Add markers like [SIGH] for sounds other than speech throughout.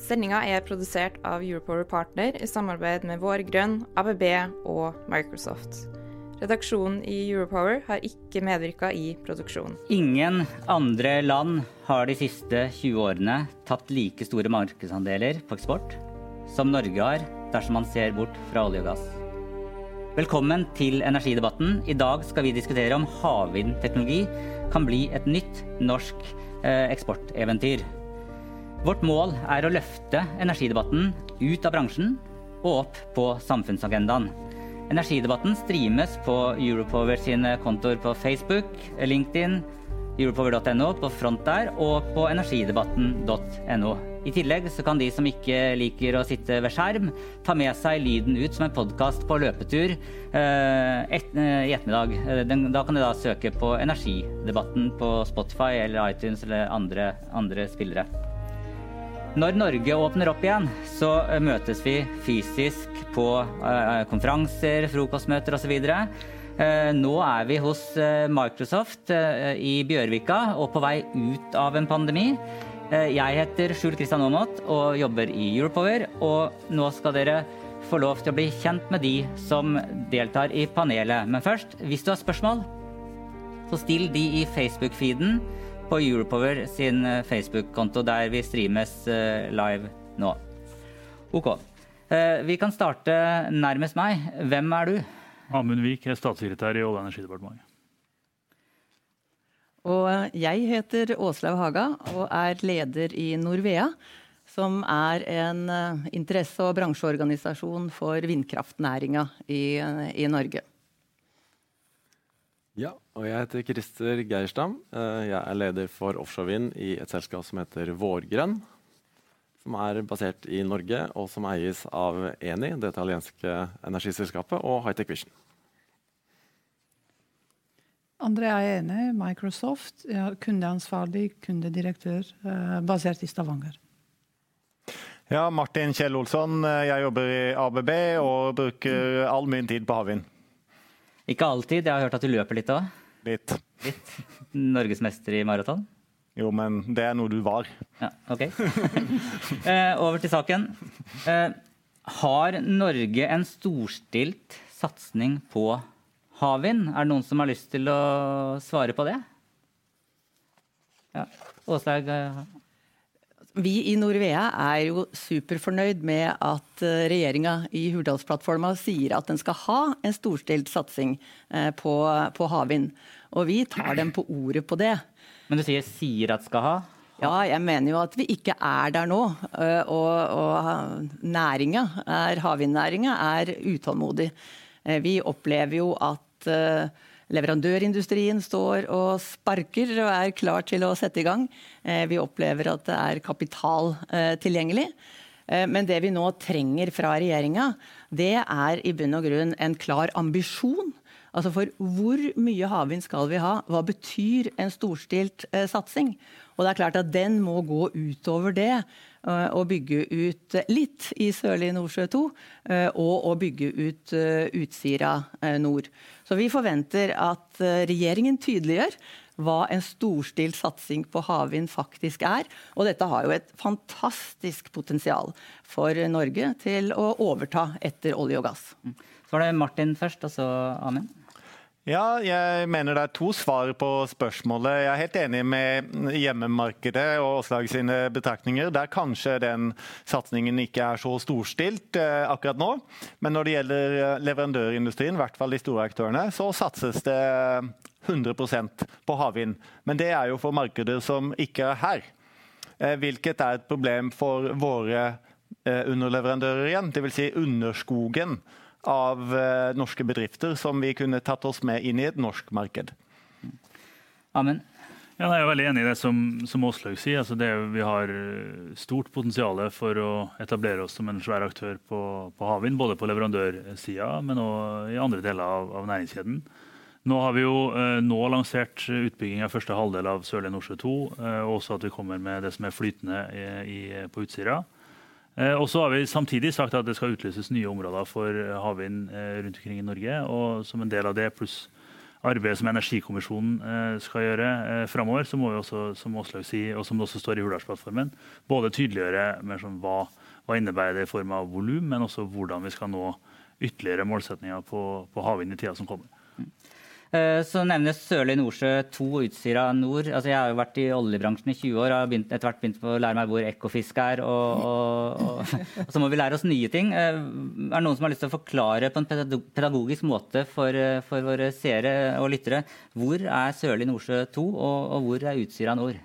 Sendinga er produsert av Europower Partner i samarbeid med Vår Grønn, ABB og Microsoft. Redaksjonen i Europower har ikke medvirka i produksjonen. Ingen andre land har de siste 20 årene tatt like store markedsandeler på eksport som Norge har, dersom man ser bort fra olje og gass. Velkommen til energidebatten. I dag skal vi diskutere om havvindteknologi kan bli et nytt norsk eh, eksporteventyr. Vårt mål er å løfte energidebatten ut av bransjen og opp på samfunnsagendaen. Energidebatten streames på Europower sine kontoer på Facebook, LinkedIn, europower.no på front der, og på energidebatten.no. I tillegg så kan de som ikke liker å sitte ved skjerm, ta med seg lyden ut som en podkast på løpetur eh, et, eh, i ettermiddag. Eh, den, da kan de da søke på Energidebatten på Spotify eller iTunes eller andre, andre spillere. Når Norge åpner opp igjen, så møtes vi fysisk på eh, konferanser, frokostmøter osv. Eh, nå er vi hos eh, Microsoft eh, i Bjørvika og på vei ut av en pandemi. Eh, jeg heter Skjul Kristian Aamodt og jobber i Europower. Og nå skal dere få lov til å bli kjent med de som deltar i panelet. Men først, hvis du har spørsmål, så still de i Facebook-feeden på Europower sin eh, Facebook-konto, der vi streames eh, live nå. Ok. Vi kan starte nærmest meg. Hvem er du? Amund Vik er statssekretær i Olje- og energidepartementet. Og jeg heter Åslaug Haga og er leder i Norvea, som er en eh, interesse- og bransjeorganisasjon for vindkraftnæringa i, i, Norge. Ja, og jeg heter Christer Geirstam. Eh, jeg er leder for offshorevind i et selskap som heter Vårgrønn. Som er basert i Norge, og som eies av Eni, det italienske energiselskapet, og Hightech Vision. André er enig. Microsoft. Er kundeansvarlig, kundedirektør, eh, basert i Stavanger. Ja, Martin Kjell Olsson. Jeg jobber i ABB og bruker all min tid på havvind. Ikke alltid. Jeg har hørt at du løper litt òg? Litt. litt. Norgesmester i maraton? Jo, men det er noe du var. Ja, ok. [LAUGHS] eh, over til saken. Eh, har Norge en storstilt satsing på havvind? Er det noen som har lyst til å svare på det? Ja, Åslaug? Eh, vi i Norvea er jo superfornøyd med at eh, regjeringa i Hurdalsplattforma sier at den skal ha en storstilt satsing eh, på, på havvind. Og vi tar dem på ordet på det. Men du sier 'sier at skal ha'? Ja, jeg mener jo at vi ikke er der nå. Og, og næringa, havvindnæringa, er utålmodig. Vi opplever jo at leverandørindustrien står og sparker og er klar til å sette i gang. Eh, vi opplever at det er kapital eh, tilgjengelig. Eh, men det vi nå trenger fra regjeringa, det er i bunn og grunn en klar ambisjon. Altså for hvor mye havvind skal vi ha? Hva betyr en storstilt satsing? Og det er klart at den må gå utover det å bygge ut litt i Sørlige Nordsjø 2 og å bygge ut Utsira nord. Så vi forventer at eh, regjeringen tydeliggjør hva en storstilt satsing på havvind faktisk er. Og dette har jo et fantastisk potensial for Norge til å overta etter olje og gass. Mm. Så var det Martin først, og så Amin. Ja, jeg mener det er to svar på spørsmålet. Jeg er helt enig med hjemmemarkedet og Åslag sine betraktninger, der kanskje den satsingen ikke er så storstilt eh, akkurat nå. Men når det gjelder eh, leverandørindustrien, i hvert fall de store aktørene, så satses det 100% på havvind. Men det er jo for markeder som ikke er her. Eh, hvilket er et problem for våre underleverandører igjen, dvs. Si underskogen av eh, norske bedrifter som vi kunne tatt oss med inn i et norsk marked. Amen. Ja, jeg er veldig enig i det som, som Åslaug sier. Altså det, vi har eh, stort potensial for å etablere oss som en svær aktør på, på havvind. Både på leverandørsida, men òg i andre deler av, av, næringskjeden. Nå har vi jo eh, nå lansert utbygging av første halvdel av Sørlige Nordsjø 2. Eh, og også at vi kommer med det som er flytende i, i, på Utsira. Eh, og så har vi samtidig sagt at det skal utlyses nye områder for havvind eh, rundt omkring i Norge. Og som en del av det, pluss arbeidet som Energikommisjonen eh, skal gjøre eh, framover, så må vi også, som Åslaug sier, og som det også står i Hurdalsplattformen, både tydeliggjøre mer sånn hva, hva innebærer det i form av volum, men også hvordan vi skal nå ytterligere målsetninger på, på havvind i tida som kommer. Eh, så nevnes Sørlige Nordsjø 2 og Utsira nord. Altså, jeg har jo vært i oljebransjen i 20 år og har begynt, etter hvert begynt å lære meg hvor Ekofisk er. Og, og, og, [LAUGHS] og, så må vi lære oss nye ting. Eh, er det noen som har lyst til å forklare på en pedagogisk måte for, eh, for våre seere og lyttere hvor er Sørlige Nordsjø 2 og, hvor er Utsira nord?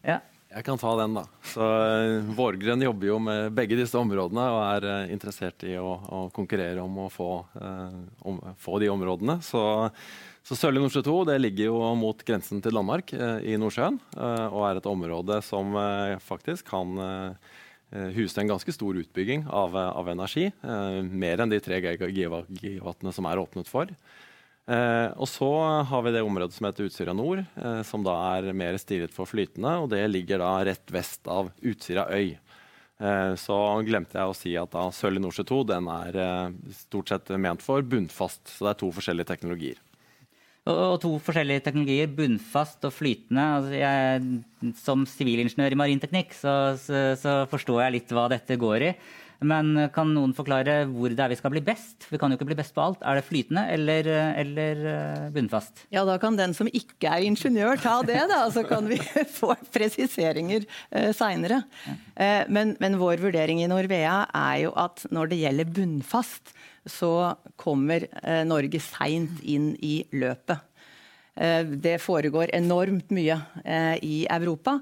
Ja. Jeg kan ta den, da. Så Vårgren Vårgrønn jobber jo med begge disse områdene og er uh, interessert i å, å, konkurrere om å få, eh, om, få de områdene. Så, så Sørlige Nordsjø 2 det ligger jo mot grensen til Danmark i Nordsjøen. og er et område som faktisk kan huse en ganske stor utbygging av, av energi. mer enn de tre gigawattene som er åpnet for. Eh, og så har vi det området som heter Utsira nord, eh, som da er mer stilet for flytende. og Det ligger da rett vest av Utsira øy. Eh, så glemte jeg å si at da Sørlig Nordsjø 2 den er eh, stort sett ment for bunnfast. Så det er to forskjellige teknologier. Og, og to forskjellige teknologier, bunnfast og flytende. Altså jeg, som sivilingeniør i marinteknikk så, så, så forstår jeg litt hva dette går i. Men kan noen forklare hvor det er vi skal bli best? Vi kan jo ikke bli best på alt. Er det flytende eller, eller eh, bunnfast? Ja, da kan den som ikke er ingeniør ta det, da. Så kan vi [LAUGHS] få presiseringer eh, seinere. Eh, men, men, vår vurdering i Norvea er jo at når det gjelder bunnfast, så kommer eh, Norge seint inn i løpet. Eh, det foregår enormt mye eh, i Europa.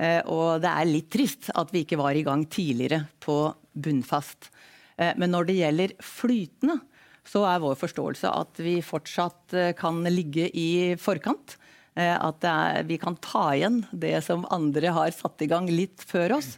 Eh, og det er litt trist at vi ikke var i gang tidligere på bunnfast. Eh, men når det gjelder flytende, så er vår forståelse at vi fortsatt eh, kan ligge i forkant. At er, vi kan ta igjen det som andre har satt i gang litt før oss.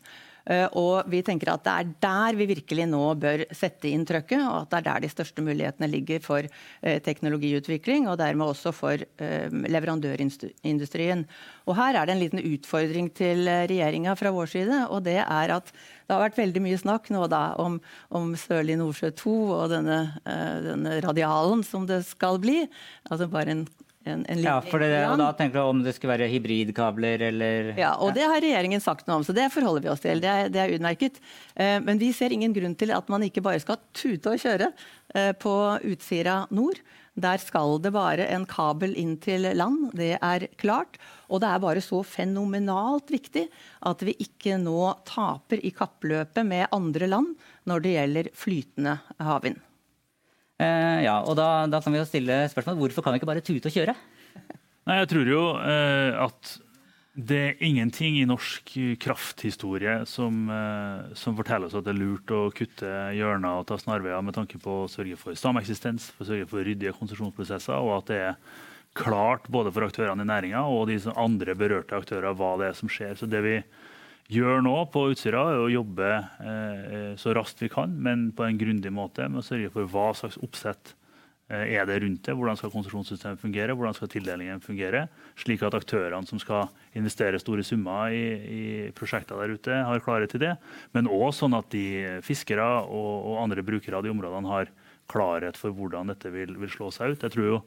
Eh, og vi tenker at det er der vi virkelig nå bør sette inn trøkket, og at det er der de største mulighetene ligger for eh, teknologiutvikling, og dermed også for eh, leverandørindustrien. Og her er det en liten utfordring til regjeringa fra vår side, og det er at det har vært veldig mye snakk nå da om, om Sørlig Nordsjø 2 og denne, denne radialen som det skal bli. Altså bare en en, en ja, for det, og Da tenker du om det skulle være hybridkabler eller Ja, og det har regjeringen sagt noe om, så det forholder vi oss til. Det er, det er utmerket. Eh, men vi ser ingen grunn til at man ikke bare skal tute og kjøre eh, på Utsira nord. Der skal det bare en kabel inn til land, det er klart. Og det er bare så fenomenalt viktig at vi ikke nå taper i kappløpet med andre land når det gjelder flytende havvind. Eh, ja, og da, da, kan vi jo stille spørsmål hvorfor kan vi ikke bare tute og kjøre? Nei, Jeg tror jo eh, at det er ingenting i norsk krafthistorie som, eh, som, forteller oss at det er lurt å kutte hjørner og ta snarveier med tanke på å sørge for sameksistens, for å sørge for ryddige konsesjonsprosesser, og at det er klart både for aktørene i næringa og de andre berørte aktører hva det er som skjer. Så det vi gjør nå på Utsira, er å jobbe eh, så raskt vi kan, men på en grundig måte med å sørge for hva slags oppsett eh, er det rundt det. Hvordan skal konsesjonssystemet fungere, hvordan skal tildelingen fungere. Slik at aktørene som skal investere store summer i, i prosjekter der ute, har klarhet til det. Men òg sånn at de fiskere og, og, andre brukere av de områdene har klarhet for hvordan dette vil, vil slå seg ut. Jeg tror jo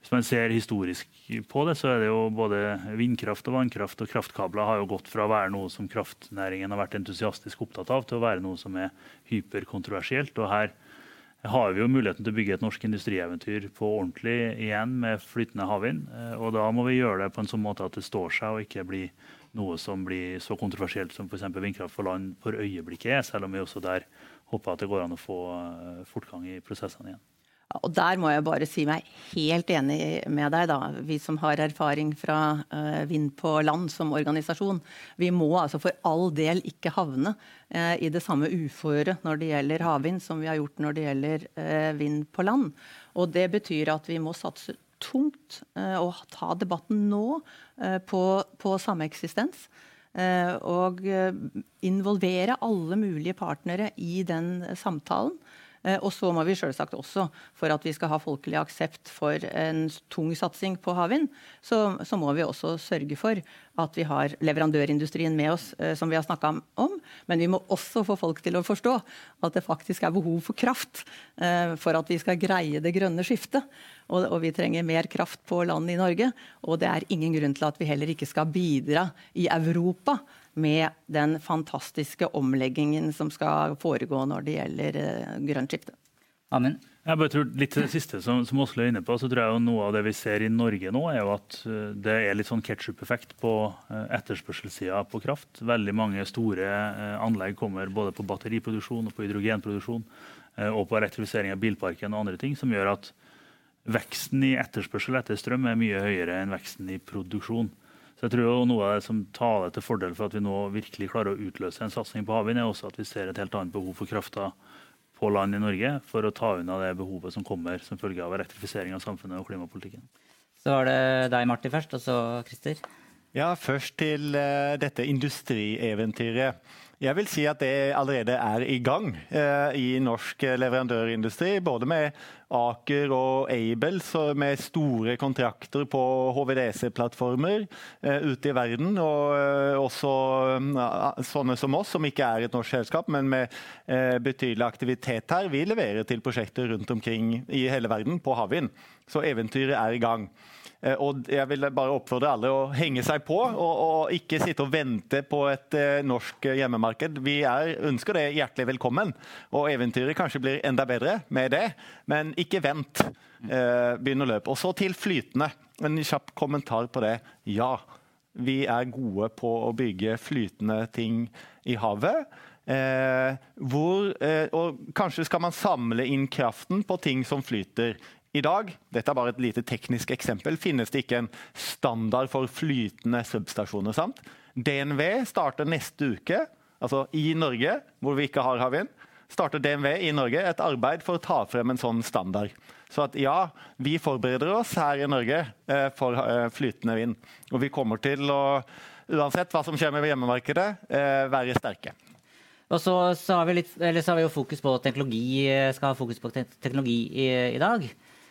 hvis man ser historisk på det, så er det jo både vindkraft og vannkraft og kraftkabler har jo gått fra å være noe som kraftnæringen har vært entusiastisk opptatt av, til å være noe som er hyperkontroversielt. Og her har vi jo muligheten til å bygge et norsk industrieventyr på ordentlig igjen med flytende havvind. Eh, og da må vi gjøre det på en sånn måte at det står seg og ikke blir noe som blir så kontroversielt som f.eks. vindkraft for land for øyeblikket er, selv om vi også der håper at det går an å få eh, fortgang i prosessene igjen. Og der må jeg bare si meg helt enig med deg, da. Vi som har erfaring fra uh, Vind på land som organisasjon. Vi må altså for all del ikke havne uh, i det samme uføret når det gjelder havvind som vi har gjort når det gjelder uh, vind på land. Og det betyr at vi må satse tungt og ta debatten nå på, på sameksistens. Og involvere alle mulige partnere i den samtalen. Eh, og så må vi selvsagt også, for at vi skal ha folkelig aksept for en tung satsing på havvind, så, så, må vi også sørge for at vi har leverandørindustrien med oss, eh, som vi har snakka om. Men vi må også få folk til å forstå at det faktisk er behov for kraft eh, for at vi skal greie det grønne skiftet. Og, og vi trenger mer kraft på land i Norge. Og det er ingen grunn til at vi heller ikke skal bidra i Europa med den fantastiske omleggingen som skal foregå når det gjelder uh, grønt skifte. Amen. Jeg bare tror litt til det siste som, som Oslo er inne på, så tror jeg jo Noe av det vi ser i Norge nå, er jo at uh, det er litt sånn ketsjup-effekt på uh, etterspørselssida på kraft. Veldig mange store anlegg kommer både på batteriproduksjon og på hydrogenproduksjon og på elektrifisering av bilparken og andre ting, som gjør at veksten i etterspørsel etter strøm er mye høyere enn veksten i produksjon. Så jeg tror jo Noe av det som taler til fordel for at vi nå virkelig klarer å utløse en satsing på havvind, er også at vi ser et helt annet behov for krafta på land i Norge for å ta unna det behovet som kommer som følge av elektrifisering av samfunnet og klimapolitikken. Så var det deg, Martin, først, og så Christer. Ja, først til uh, dette industrieventyret. Jeg vil si at det allerede er i gang eh, i norsk leverandørindustri. Både med Aker og Aibel med store kontrakter på HVDC-plattformer eh, ute i verden. Og eh, også uh, sånne som oss, som ikke er et norsk selskap, men med betydelig aktivitet her. Vi leverer til prosjekter rundt omkring i hele verden på havvind. Så eventyret er i gang. Eh, og jeg vil bare oppfordre alle å henge seg på, og, og ikke sitte og vente på et uh, norsk hjemmemarked. Vi er, ønsker det hjertelig velkommen, og eventyret kanskje blir enda bedre med det. Men ikke vent. Uh, begynn å løpe. Og så til flytende. En kjapp kommentar på det. Ja, vi er gode på å bygge flytende ting i havet. Eh, hvor, eh, og kanskje skal man samle inn kraften på ting som flyter. I dag dette er bare et lite teknisk eksempel, finnes det ikke en standard for flytende substasjoner. sant? DNV starter neste uke, altså i Norge, hvor vi ikke har havvind, starter DNV i Norge et arbeid for å ta frem en sånn standard. Så at ja, vi forbereder oss her i Norge eh, for eh, flytende vind. Og vi kommer til å, uansett hva som skjer med hjemmemarkedet, eh, være sterke. Og så, så, har litt, så, har vi jo fokus på teknologi, skal ha fokus på teknologi i, i dag.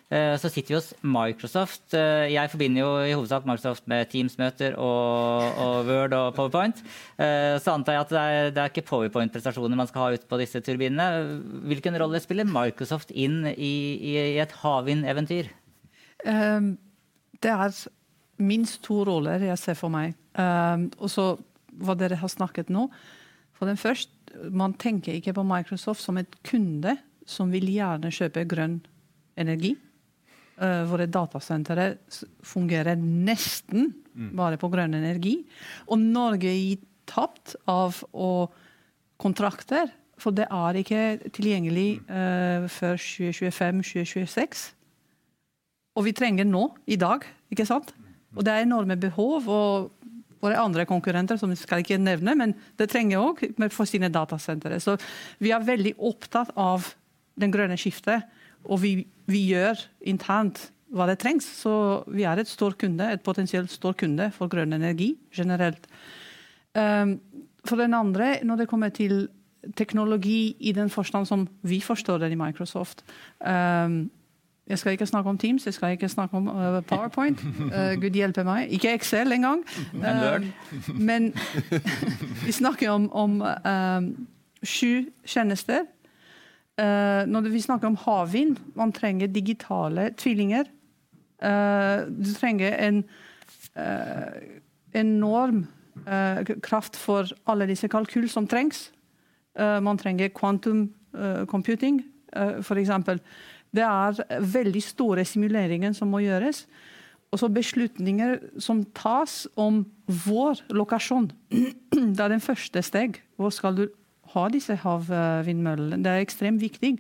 Eh, så sitter vi hos Microsoft. Eh, jeg forbinder jo i hovedsak Microsoft med Teams-møter og, og, Word og PowerPoint. Eh, så antar jeg at det er, det er ikke PowerPoint-prestasjoner man skal ha ute på disse turbinene. Hvilken rolle spiller Microsoft inn i, i, et havvindeventyr? Um, det er minst to roller jeg ser for meg. Um, og så hva dere har snakket nå. For den første, Man tenker ikke på Microsoft som et kunde som vil gjerne kjøpe grønn energi. Uh, våre datasentre fungerer nesten mm. bare på grønn energi. Og Norge gir tapt av kontrakter, for det er ikke tilgjengelig uh, før 2025-2026. Og vi trenger nå, i dag, ikke sant? Og det er enorme behov. og våre andre konkurrenter, som jeg skal ikke nevne, men det trenger òg for sine datasentre. Så vi er veldig opptatt av den grønne skiftet og vi, vi, gjør internt hva det trengs. Så vi er et stor kunde, et potensielt stor kunde for grønn energi generelt. Um, for den andre, når det kommer til teknologi i den forstand som vi forstår det i Microsoft um, jeg skal ikke snakke om Teams, jeg skal ikke snakke om uh, PowerPoint. Uh, [LAUGHS] Gud hjelpe meg. Ikke Excel engang. [LAUGHS] Men [LAUGHS] vi snakker om, om sju tjenester når vi snakker om havvind, man trenger digitale tvillinger. Uh, du trenger en uh, enorm kraft for alle disse kalkyl som trengs. man trenger quantum computing, f.eks. Det er veldig store simuleringer som må gjøres. Og så beslutninger som tas om vår lokasjon. [CLEARS THROAT] Det er den første steg. Hvor skal du ha disse havvindmøllene. Det er ekstremt viktig.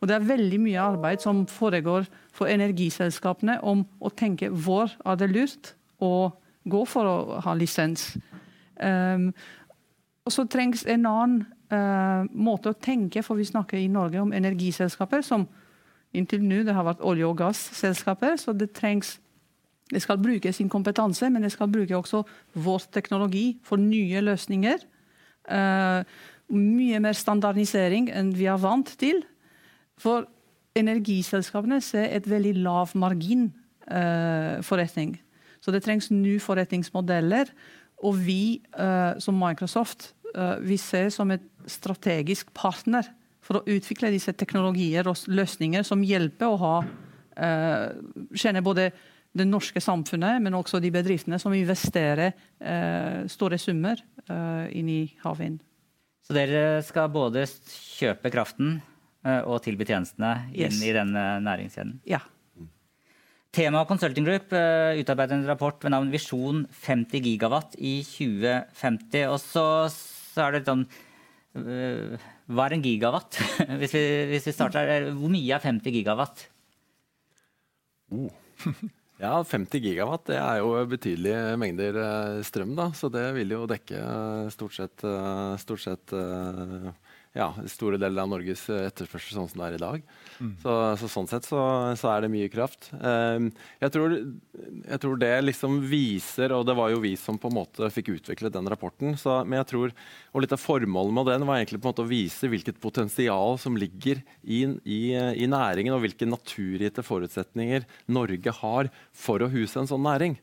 Og det er veldig mye arbeid som foregår for energiselskapene om å tenke hvor er det lurt å gå for å ha lisens. Um, og så trengs en annen uh, måte å tenke, for vi snakker i Norge om energiselskaper som Inntil nå det har vært olje- og gasselskaper. Så det trengs Det skal bruke sin kompetanse, men det skal bruke også vår teknologi for nye løsninger. Uh, mye mer standardisering enn vi er vant til. For energiselskapene ser et veldig lav margin uh, forretning. Så det trengs nye forretningsmodeller. Og vi uh, som Microsoft vi ser som et strategisk partner for å utvikle disse teknologier og løsninger som hjelper å ha kjenne både det norske samfunnet, men også de bedriftene som investerer store summer inn i havvind. Så dere skal både kjøpe kraften og tilby tjenestene inn yes. i denne næringskjeden? Ja. Tema Consulting Group utarbeider utarbeidet en rapport ved navn Visjon 50 gigawatt i 2050. Og så, så er det sånn uh, Hva er en gigawatt? [LAUGHS] hvis, vi, hvis, vi, starter Hvor mye er 50 gigawatt? Oh. [LAUGHS] [LAUGHS] ja, 50 gigawatt det er jo betydelige mengder uh, strøm. da, Så det vil jo dekke stort sett, stort sett ja, store deler av Norges eh, etterspørsel sånn som det er i dag. Mm. Så, så, Sånn sett så, så, er det mye kraft. Um, jeg, tror, jeg, tror, det liksom viser, og det var jo vi som på en måte fikk utviklet den rapporten, så, men jeg tror, og litt av formålet med den var egentlig på en måte å vise hvilket potensial som ligger i, i, i næringen, og hvilke naturgitte forutsetninger Norge har for å huse en sånn næring.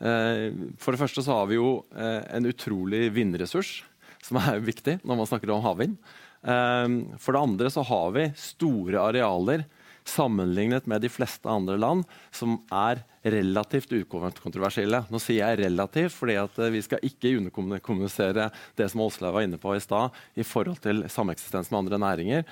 Uh, for det første så har vi jo uh, en utrolig vindressurs som er viktig når man snakker om havvind. Ehm, for det andre så har vi store arealer sammenlignet med de fleste andre land som er relativt ukontroversielle. Nå sier jeg relativt, fordi eh, vi skal ikke underkommunisere det som Åslaug var inne på i stad, i forhold til sameksistens med andre næringer.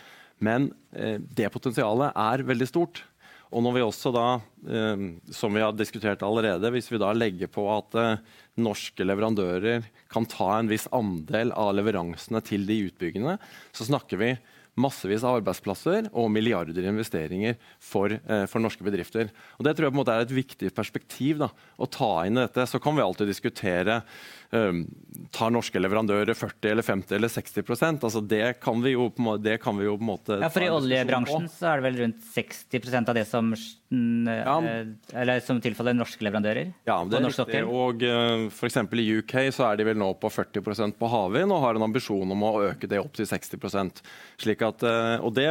Men eh, det potensialet er veldig stort. Og når vi også da, eh, som vi har diskutert allerede, hvis vi da legger på at eh, norske leverandører kan ta en viss andel av leveransene til de utbyggene, så snakker vi massevis av arbeidsplasser og milliarder i investeringer for, eh, for, norske bedrifter. Og Det tror jeg på en måte er et viktig perspektiv da, å ta inn i dette. Så kan vi alltid diskutere tar norske leverandører 40 eller 50 eller 60% altså det kan vi jo på, det kan vi jo på en måte Ja, for I oljebransjen så er det vel rundt 60% av det som, ja. Eh, eller som tilfaller norske leverandører? Ja, det er riktig. Og uh, eh, f.eks. i UK så er de vel nå på 40% på havvind og har en ambisjon om å øke det opp til 60 slik at, uh, og, det,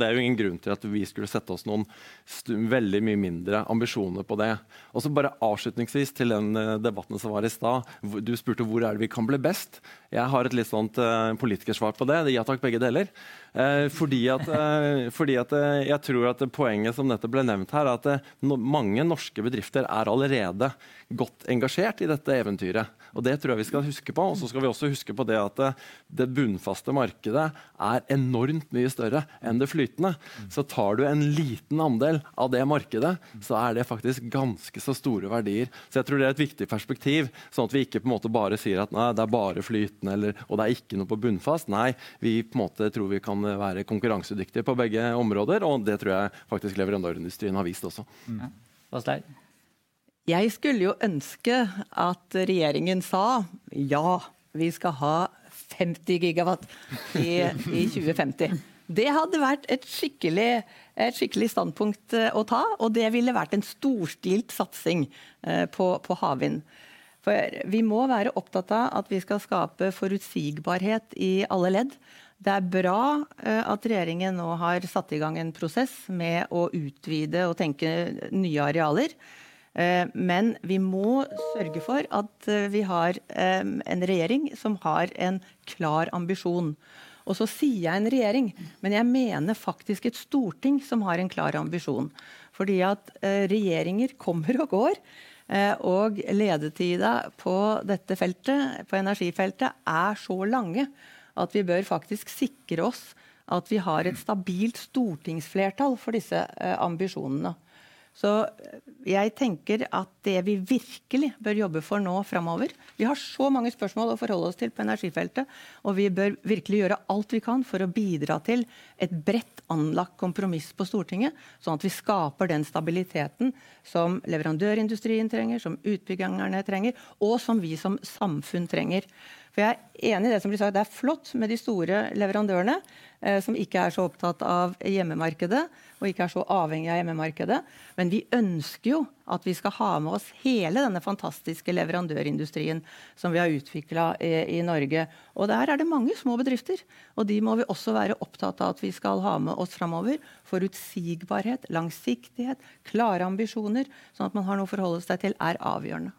det er jo ingen grunn til at vi skulle sette oss noen veldig mye mindre ambisjoner på det. Og så bare Avslutningsvis til den debatten som var i stad. Du spurte hvor er det vi kan bli best. Jeg har et litt sånt uh, politikersvar på det. Ja takk, begge deler. Uh, fordi at, fordi at jeg tror at poenget som dette ble nevnt her, er at no, mange norske bedrifter er allerede godt engasjert i dette eventyret. Og Det tror jeg vi skal huske på. Og så skal vi også huske på det at det, bunnfaste markedet er enormt mye større enn det flytende. Så tar du en liten andel av det markedet, så er det faktisk ganske så store verdier. Så jeg tror det er et viktig perspektiv, sånn at vi ikke på en måte bare sier at nei, det er bare flytende eller, og det er ikke noe på bunnfast. Nei, vi på en måte tror vi kan være konkurransedyktige på begge områder, og det tror jeg faktisk leverandørindustrien har vist også. Mm. Jeg skulle jo ønske at regjeringen sa ja, vi skal ha 50 gigawatt i, i 2050. Det hadde vært et skikkelig, et skikkelig, standpunkt eh, å ta, og det ville vært en storstilt satsing eh, på, på havvind. For vi må være opptatt av at vi skal skape forutsigbarhet i alle ledd. Det er bra eh, at regjeringen nå har satt i gang en prosess med å utvide og tenke nye arealer. Eh, men vi må sørge for at eh, vi har eh, en regjering som har en klar ambisjon. Og så sier jeg en regjering, men jeg mener faktisk et storting som har en klar ambisjon. Fordi at regjeringer kommer og går. Og ledetida på dette feltet, på energifeltet, er så lange at vi bør faktisk sikre oss at vi har et stabilt stortingsflertall for disse ambisjonene. Så jeg tenker at det vi virkelig bør jobbe for nå framover Vi har så mange spørsmål å forholde oss til på energifeltet, og vi bør virkelig gjøre alt vi kan for å bidra til et bredt anlagt kompromiss på Stortinget, sånn at vi skaper den stabiliteten som leverandørindustrien trenger, som utbyggerne trenger, og som vi som samfunn trenger. For jeg er enig i det som blir sagt, det er flott med de store leverandørene eh, som ikke er så opptatt av hjemmemarkedet og ikke er så avhengig av hjemmemarkedet. Men vi ønsker jo at vi skal ha med oss hele denne fantastiske leverandørindustrien som vi har utvikla i, i, Norge. Og der er det mange små bedrifter. Og de må vi også være opptatt av at vi skal ha med oss framover. Forutsigbarhet, langsiktighet, klare ambisjoner, sånn at man har noe å forholde seg til, er avgjørende.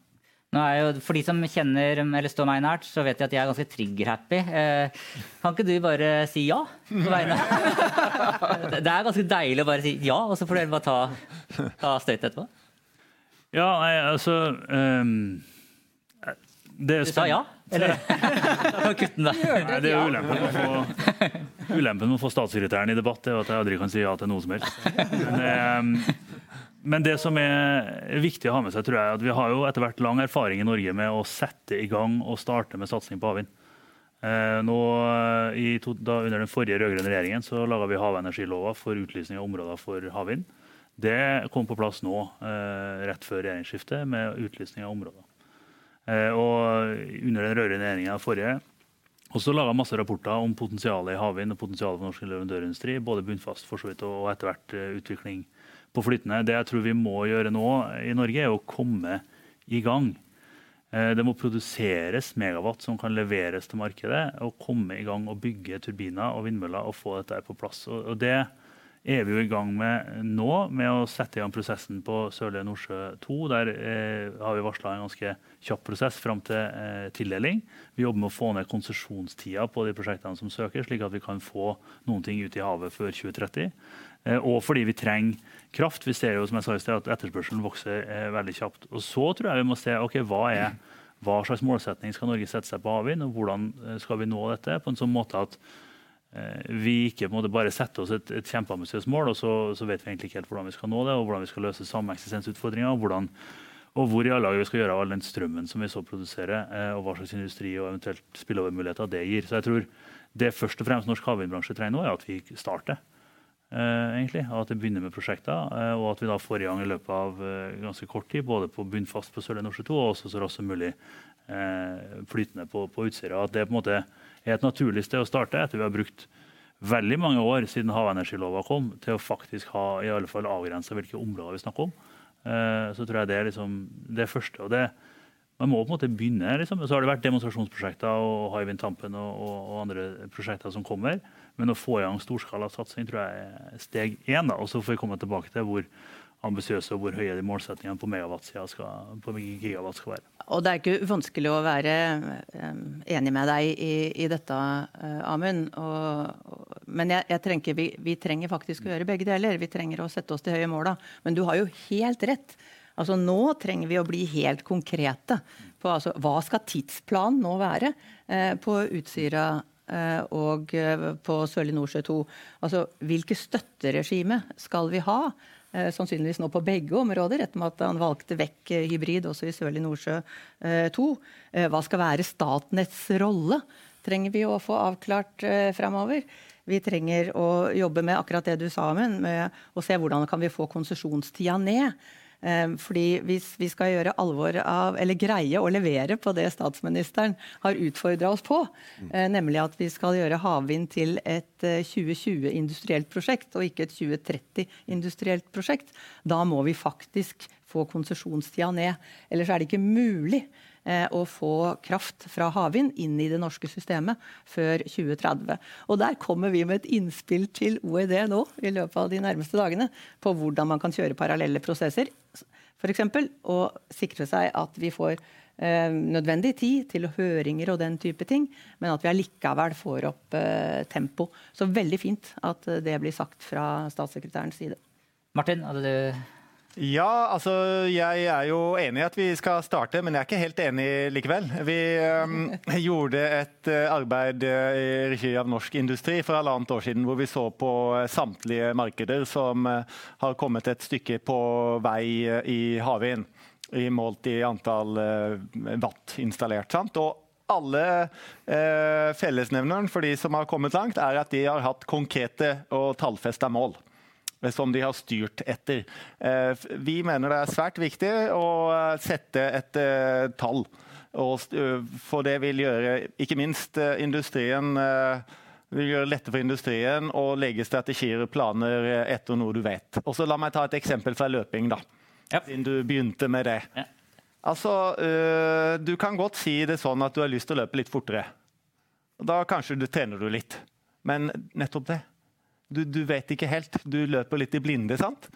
Jo, for de som kjenner eller står meg nært, så vet de at jeg er ganske trigger-happy. Eh, kan ikke du bare si ja? [LAUGHS] det er ganske deilig å bare si ja, og så får dere bare ta, ta støyt etterpå. Ja, nei, altså um, Du sa ja? Eller? [LAUGHS] Kutt den der. Nei, det er ulempen med å få, ulempen med å få statssekretæren i debatt, det er at jeg aldri kan si ja til noe som helst. Men, um, men det som er viktig å ha med seg, tror jeg, at vi har jo etter hvert lang erfaring i Norge med å sette i gang og starte med satsing på havvind. Eh, nå, i, da, under den forrige rød-grønne regjeringen så laga vi havenergilova for utlysning av områder for havvind. Det kom på plass nå, eh, rett før regjeringsskiftet, med utlysning av områder. Eh, og under den rød-grønne regjeringa forrige også laga masse rapporter om potensialet i havvind og potensialet for norsk leverandørindustri. Både bunnfast for så vidt og etter hvert utvikling på flytende. Det jeg tror vi må gjøre nå i Norge, er å komme i gang. Eh, det må produseres megawatt som kan leveres til markedet, og komme i gang og bygge turbiner og vindmøller og få dette på plass. Og det er vi jo i gang med nå, med å sette i gang prosessen på Sørlige Nordsjø 2. Der eh, har vi varsla en ganske kjapp prosess fram til eh, tildeling. Vi jobber med å få ned konsesjonstida på de prosjektene som søker, slik at vi kan få noen ting ut i havet før 2030. Eh, og fordi vi trenger kraft. Vi ser jo som jeg sa i sted, at etterspørselen vokser eh, veldig kjapt. Og Så tror jeg vi må se ok, hva, er, hva slags målsetning skal Norge sette seg på havvind, og hvordan eh, skal vi nå dette på en sånn måte at vi ikke må bare setter oss et, et kjempeambisiøst mål, og så, så, vet vi egentlig ikke helt hvordan vi skal nå det, og hvordan vi skal løse sameksistensutfordringer. og og hvor i alle dager vi skal gjøre av all den strømmen som vi så produserer, og hva slags industri og eventuelt spilleovermuligheter det gir. Så jeg tror det først og fremst norsk havvindbransje trenger nå, er at vi starter. Uh, egentlig, At det begynner med prosjekter, og at vi da får i gang i løpet av ganske kort tid, både på bunnfast på Sørlige Nordsjø 2 og også så raskt som mulig flytende på, på Utsira. At det på en måte er et naturlig sted å starte etter vi har brukt veldig mange år siden havenergilova kom, til å faktisk ha i alle fall avgrensa hvilke områder vi snakker om. så tror jeg det er liksom det første. og det man må på en måte begynne. Liksom. Så har det vært demonstrasjonsprosjekter og Hywind Tampen og, og, andre prosjekter som kommer. Men å få i gang storskalasatsing tror jeg er steg én. Og så får vi komme tilbake til hvor ambisiøse og hvor høye de målsettingene på skal, på skal være. Og Det er ikke vanskelig å være um, enig med deg i, i dette, uh, Amund. Men jeg, jeg trenger, vi, vi, trenger faktisk å gjøre begge deler. Vi trenger å sette oss til høye måla. Men du har jo helt rett. Altså Nå trenger vi å bli helt konkrete på altså, hva skal tidsplanen nå være eh, på Utsira eh, og eh, på Sørlige Nordsjø 2. Altså, hvilke støtteregime skal vi ha? Eh, sannsynligvis nå på begge områder, etter at han valgte vekk eh, hybrid også i Sørlig Nordsjø 2. Eh, hva skal være Statnetts rolle? Trenger vi å få avklart framover. Vi trenger å jobbe med akkurat det du sa, med å se hvordan kan vi få konsesjonstida ned. Ehm, fordi hvis vi skal gjøre alvor av, eller greie å levere på det statsministeren har utfordra oss på, eh, nemlig at vi skal gjøre havvind til et 2020-industrielt eh, prosjekt og ikke et 2030-industrielt prosjekt, da må vi faktisk få konsesjonstida ned. Ellers er det ikke mulig å få kraft fra havvind inn i det norske systemet før 2030. Og Der kommer vi med et innspill til OED nå i løpet av de nærmeste dagene på hvordan man kan kjøre parallelle prosesser. F.eks. Og sikre seg at vi får eh, nødvendig tid til høringer og den type ting, men at vi allikevel får opp eh, tempo. Så veldig fint at det blir sagt fra statssekretærens side. Martin, hadde du ja, altså jeg er jo enig i at vi skal starte, men jeg er ikke helt enig likevel. Vi um, [LAUGHS] gjorde et uh, arbeid uh, i regi av Norsk Industri for halvannet år siden hvor vi så på uh, samtlige markeder som har kommet et stykke på vei i havvind. Målt i antall watt installert. Sant? Og alle eh, fellesnevneren for de som har kommet langt, er at de har hatt konkrete og tallfesta mål som de har styrt etter. Eh, vi mener det er svært viktig å eh, sette et eh, tall for det vil gjøre ikke minst industrien vil gjøre det lettere for industrien å legge strategier og planer etter noe du vet. Og så La meg ta et eksempel fra løping, da. Ja. Siden du begynte med det. Ja. Altså, Du kan godt si det sånn at du har lyst til å løpe litt fortere. Da kanskje du trener du litt. Men nettopp det. Du, du vet ikke helt. Du løper litt i blinde, sant?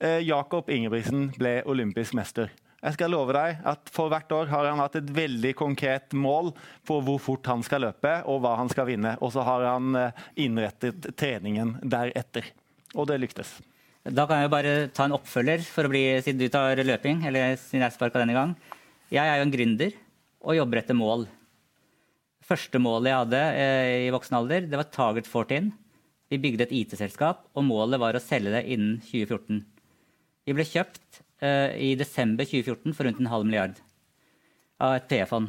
Eh, Jakob Ingebrigtsen ble olympisk mester. Jeg skal love deg at For hvert år har han hatt et veldig konkret mål på hvor fort han skal løpe og hva han skal vinne. Og så har han eh, innrettet treningen deretter. Og det lyktes. Da kan jeg bare ta en oppfølger, for å bli, siden du tar løping. eller siden jeg sparka denne gang. Jeg er jo en gründer og jobber etter mål. Første målet jeg hadde eh, i voksen alder, det var Target 14. Vi bygde et IT-selskap, og målet var å selge det innen 2014. Vi ble kjøpt uh, i desember 2014 for rundt en halv milliard av et PE-fond.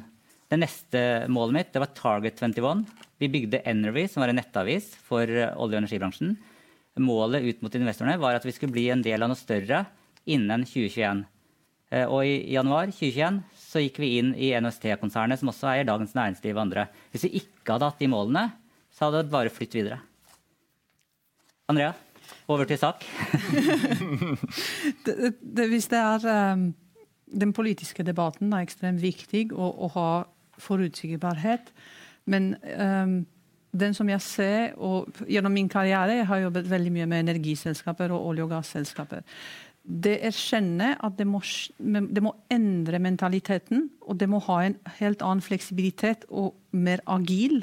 Det neste målet mitt det var Target 21. Vi bygde Energy, som var en nettavis for uh, olje- og energibransjen. Målet ut mot investorene var at vi skulle bli en del av noe større innen 2021. Uh, eh, og i januar 2021 så gikk vi inn i NST-konsernet, som også eier Dagens Næringsliv og andre. Hvis vi ikke hadde hatt de målene, så hadde det bare flytt videre. Andrea? Over til sak. [LAUGHS] det, det, hvis det er um, Den politiske debatten er ekstremt viktig å, å ha forutsigbarhet. Men um, den som jeg ser, og gjennom min karriere jeg har jobbet veldig mye med energiselskaper og olje- og gasselskaper. Det erkjenner at det må, det må, endre mentaliteten, og det må ha en helt annen fleksibilitet og mer agil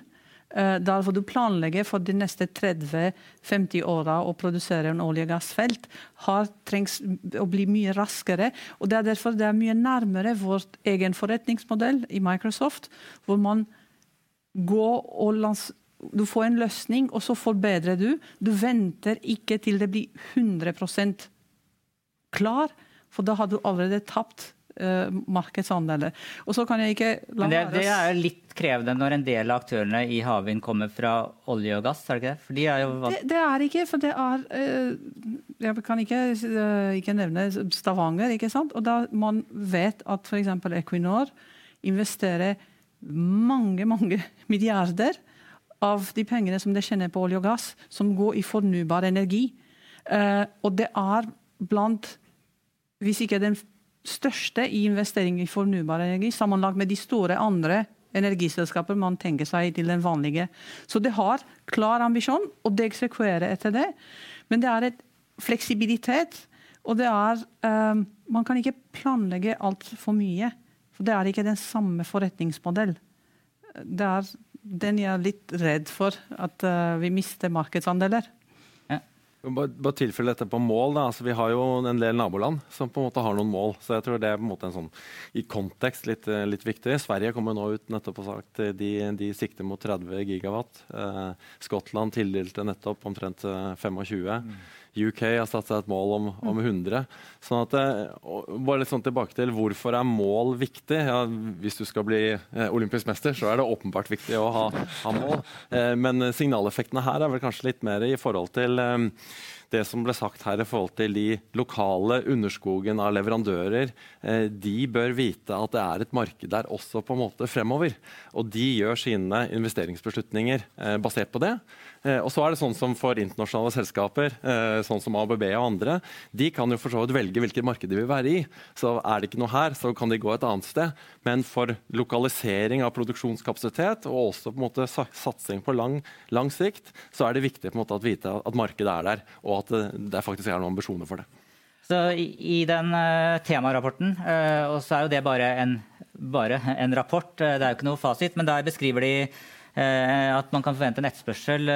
Eh, der hvor du planlegger for de neste 30-50 åra å produsere en olje- og gassfelt, har, trengs å bli mye raskere. og Det er derfor det er mye nærmere vår egen forretningsmodell i Microsoft, hvor man går og lans du får en løsning, og så forbedrer du. Du venter ikke til det blir 100% klar, for da har du allerede tapt uh, markedsandeler. Og så kan jeg ikke la det, det, er jo litt krevende når en del av aktørene i havvind kommer fra olje og gass, er det ikke det? For de er jo det, det er ikke, for det er uh, Jeg kan ikke, uh, ikke, nevne Stavanger, ikke sant? Og da man vet at f.eks. Equinor investerer mange, mange [LAUGHS] milliarder av de pengene som de tjener på olje og gass, som går i fornybar energi. Uh, og det er blant hvis ikke den største i investering i fornybar energi, sammenlagt med de store andre energiselskaper man tenker seg til den vanlige. Så det har klar ambisjon, og det eksekverer etter det. Men det er et fleksibilitet, og det er um, Man kan ikke planlegge altfor mye. For det er ikke den samme forretningsmodell. Det er den jeg er litt redd for, at uh, vi mister markedsandeler. Bare, bare tilfelle dette på mål. Altså, vi har jo en del naboland som på en måte har noen mål. Så jeg tror det er på en måte en sånn, i kontekst litt, eh, litt viktig. Sverige kommer nå ut nettopp og sagt eh, de, de sikter mot 30 gigawatt. Eh, Skottland tildelte nettopp omtrent 25. Eh, mm. UK har satt seg et mål om, om 100. Sånn at, bare litt sånn tilbake til Hvorfor er mål viktig? Ja, hvis du skal bli eh, olympisk mester, så er det åpenbart viktig å ha, ha mål. Eh, men signaleffektene her er vel kanskje litt mer i forhold til eh, det som ble sagt her i forhold til de lokale underskogen av leverandører, eh, de bør vite at det er et marked der også på en måte fremover. Og de gjør sine investeringsbeslutninger eh, basert på det. Eh, og så er det sånn som For internasjonale selskaper, sånn som ABB og andre, de kan jo for så vidt velge hvilket marked de vil være i. Så er det ikke noe her, så kan de gå et annet sted. Men for lokalisering av produksjonskapasitet og også på en måte satsing på lang, lang sikt, så er det viktig på en måte å vite at markedet er der. og at det faktisk er noen ambisjoner for det. Så I, den uh, temarapporten, og så er jo det bare en, bare en rapport, det er jo ikke noe fasit, men der beskriver de at man kan forvente en etterspørsel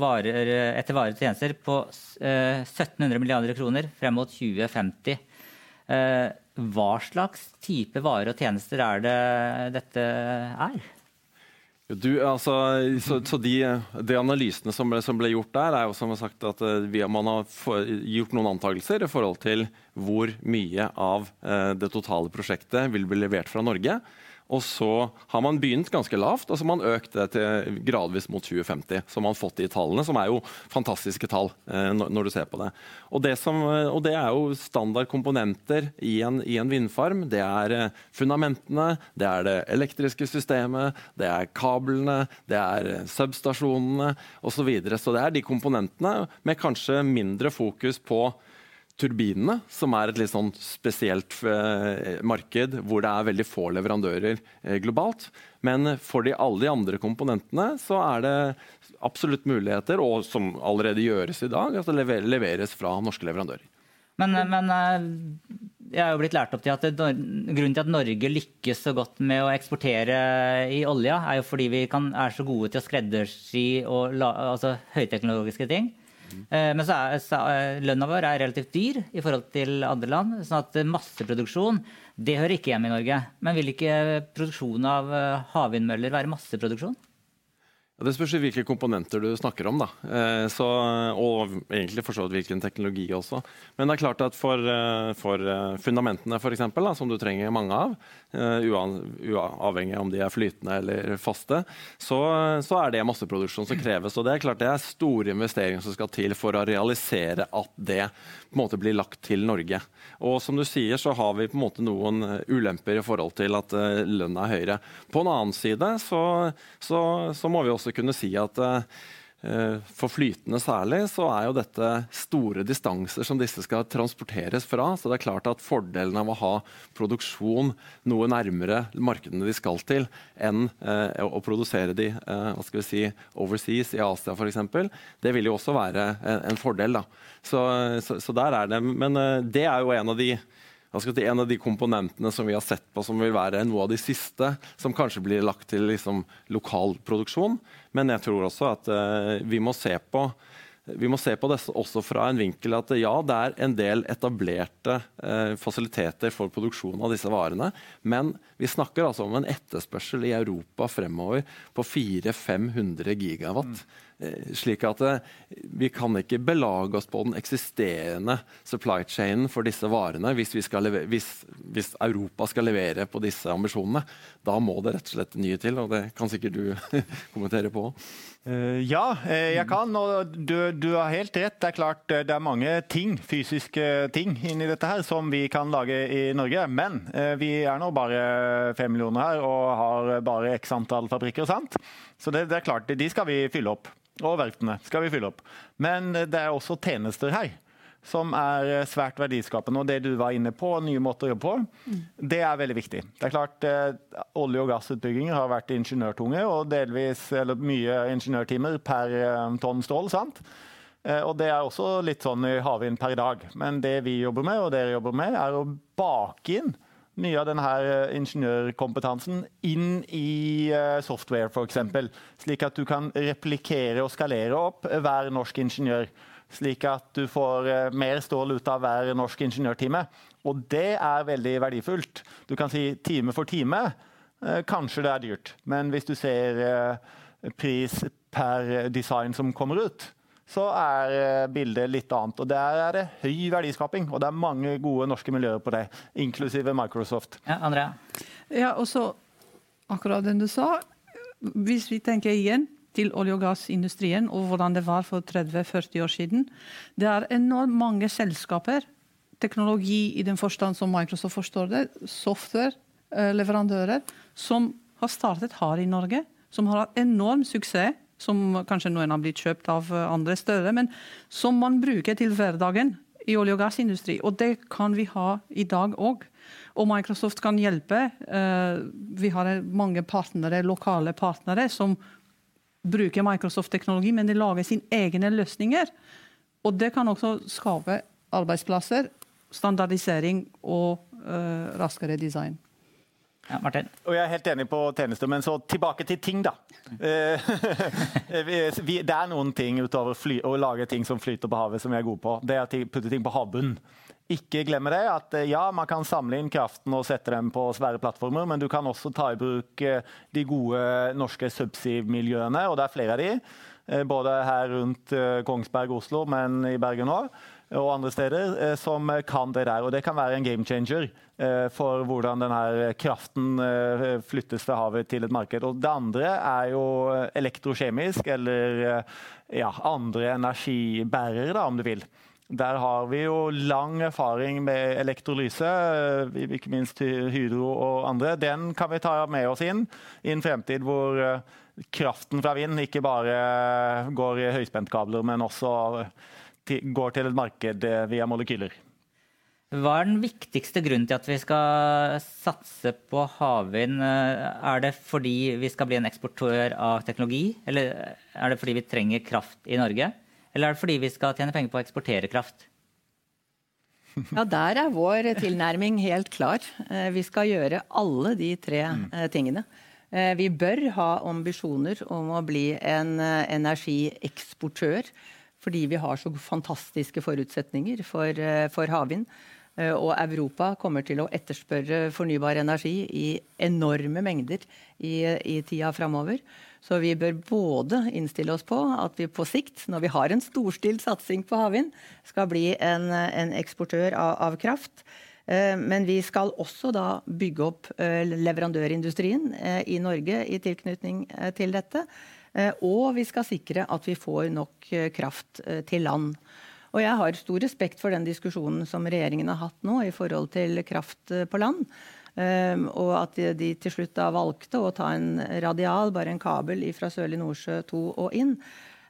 varer, etter varer og tjenester på 1700 milliarder kroner frem mot 2050. Hva slags type varer og tjenester er det dette er? Du, altså, så, så de, de, analysene som ble, som ble, gjort der, er jo som sagt at eh, vi, man har for, gjort noen antakelser i forhold til hvor mye av eh, det totale prosjektet vil bli levert fra Norge. Og så har man begynt ganske lavt, og så har man økt det til gradvis mot 2050. Så har fått de tallene, som er jo fantastiske tall eh, når, du ser på det. Og det, som, og det er jo standardkomponenter i en, i en, vindfarm. Det er eh, fundamentene, det er det elektriske systemet, det er kablene, det er eh, substasjonene osv. Så, så det er de komponentene med kanskje mindre fokus på turbinene, som er et litt sånn spesielt eh, marked hvor det er veldig få leverandører eh, globalt. Men for de, alle de andre komponentene så er det absolutt muligheter, og som allerede gjøres i dag, at det leveres fra norske leverandører. Men, men eh, jeg er jo blitt lært opp til at grunnen til at Norge lykkes så godt med å eksportere i olja, er jo fordi vi kan, er så gode til å skreddersy og la, altså, høyteknologiske ting. Eh, men så er, så lønna vår er relativt dyr i forhold til andre land. sånn at masseproduksjon det hører ikke hjemme i Norge. Men vil ikke produksjon av eh, havvindmøller være masseproduksjon? Ja, det spørs hvilke komponenter du snakker om. da. Eh, så, og egentlig for så vidt hvilken teknologi også. Men det er klart at for, for fundamentene, for eksempel, som du trenger mange av, uavhengig om de er flytende eller faste, så, så, er det masseproduksjon som kreves. Og det er klart det er store investeringer som skal til for å realisere at det på en måte blir lagt til Norge. Og som du sier, så har vi på en måte noen ulemper i forhold til at uh, lønna er høyere. På en annen side så, så, så må vi også kunne si at Eh, for flytende særlig, så er jo dette store distanser som disse skal transporteres fra. Så det er klart at fordelen av å ha produksjon noe nærmere markedene de skal til, enn eh, å produsere de eh, hva skal vi si, overseas, i Asia f.eks., det vil jo også være en, fordel. da. Så, så, så, der er det. Men eh, det er jo en av de si, en av de komponentene som vi har sett på som vil være noe av de siste som kanskje blir lagt til liksom, lokal produksjon. Men jeg tror også at uh, vi må se på vi må se på det også fra en vinkel at ja, det er en del etablerte eh, fasiliteter for produksjon av disse varene. Men vi snakker altså om en etterspørsel i Europa fremover på 400-500 gigawatt. Mm. Eh, slik at eh, vi kan ikke belage oss på den eksisterende supply chainen for disse varene hvis, levere, hvis, hvis, Europa skal levere på disse ambisjonene. Da må det rett og slett nye til, og det kan sikkert du [LAUGHS] kommentere på. Uh, ja, jeg kan. Og du, du, har helt rett. Det er klart det er mange ting, fysiske ting inni dette her som vi kan lage i Norge. Men vi er nå bare fem millioner her og har bare x antall fabrikker. sant? Så det, det er klart, de skal vi fylle opp. Og verftene skal vi fylle opp. Men det er også tjenester her som er svært verdiskapende. Og det du var inne på, nye måter å jobbe på, mm. det er veldig viktig. Det er klart, eh, Olje- og gassutbygginger har vært ingeniørtunge, og delvis, eller mye ingeniørtimer per eh, tonn stål. sant? Eh, og Det er også litt sånn i havvind per dag. Men det vi jobber med, og dere jobber med, er å bake inn mye av denne eh, ingeniørkompetansen inn i eh, software, f.eks. Slik at du kan replikere og skalere opp hver norsk ingeniør. Slik at du får eh, mer stål ut av hver norsk ingeniørtime. Og det er veldig verdifullt. Du kan si time for time. Kanskje det er dyrt, men hvis du ser pris per design som kommer ut, så er eh, bildet litt annet. Og Der er det høy verdiskaping, og det er mange gode norske miljøer på det, inklusive Microsoft. Ja, Andrea? Ja, og så akkurat den du sa. Hvis vi tenker igjen til olje- og gassindustrien og hvordan det var for 30-40 år siden. Det er enormt mange selskaper, teknologi i den forstand som Microsoft forstår det, software-leverandører, eh, som har startet her i Norge, som har hatt enorm suksess som kanskje noen har blitt kjøpt av eh, andre større, men som man bruker til hverdagen i olje- og gassindustri. Og det kan vi ha i dag òg. Og Microsoft kan hjelpe. Eh, vi har mange partnere, lokale partnere som bruker Microsoft-teknologi, men de lager sine egne løsninger. Og det kan også skape arbeidsplasser, standardisering og raskere design. Ja, Martin? Og Jeg er helt enig på tjenester, men så tilbake til ting, da. Eh, [LAUGHS] det er noen ting utover fly, å lage ting som flyter på havet, som vi er gode på. Det er å putte ting på havbunnen. ikke glemme det at ja, man kan samle inn kraften og sette dem på svære plattformer, men du kan også ta i bruk de gode norske subsea-miljøene, og det er flere av de. Både her rundt Kongsberg, Oslo, men i Bergen òg og andre steder eh, som kan det der. Og det kan være en game changer eh, for hvordan denne kraften eh, flyttes fra havet til et marked. Og det andre er jo elektrokjemisk eller ja, andre energibærere, da, om du vil. Der har vi jo lang erfaring med elektrolyse, ikke minst Hydro og andre. Den kan vi ta med oss inn i en fremtid hvor kraften fra vind ikke bare går i høyspentkabler, men også går til et marked eh, via molekyler. Hva er den viktigste grunnen til at vi skal satse på havvind? Eh, er det fordi vi skal bli en eksportør av teknologi, eller er det fordi vi trenger kraft i Norge? Eller er det fordi vi skal tjene penger på å eksportere kraft? Ja, Der er vår tilnærming helt klar. Eh, vi skal gjøre alle de tre mm. tingene. Vi bør ha ambisjoner om å bli en energieksportør fordi vi har så fantastiske forutsetninger for, eh, for havvind. Eh, og Europa kommer til å etterspørre fornybar energi i enorme mengder i, i tida framover. Så vi bør både innstille oss på at vi på sikt, når vi har en storstilt satsing på havvind, skal bli en, en eksportør av, av, kraft. Eh, men vi skal også da bygge opp leverandørindustrien i Norge i tilknytning til dette. Eh, og vi skal sikre at vi får nok eh, kraft eh, til land. Og jeg har stor respekt for den diskusjonen som regjeringen har hatt nå i forhold til kraft på land. Og at de, til slutt da valgte å ta en radial, bare en kabel fra Sørlige Nordsjø 2 og inn.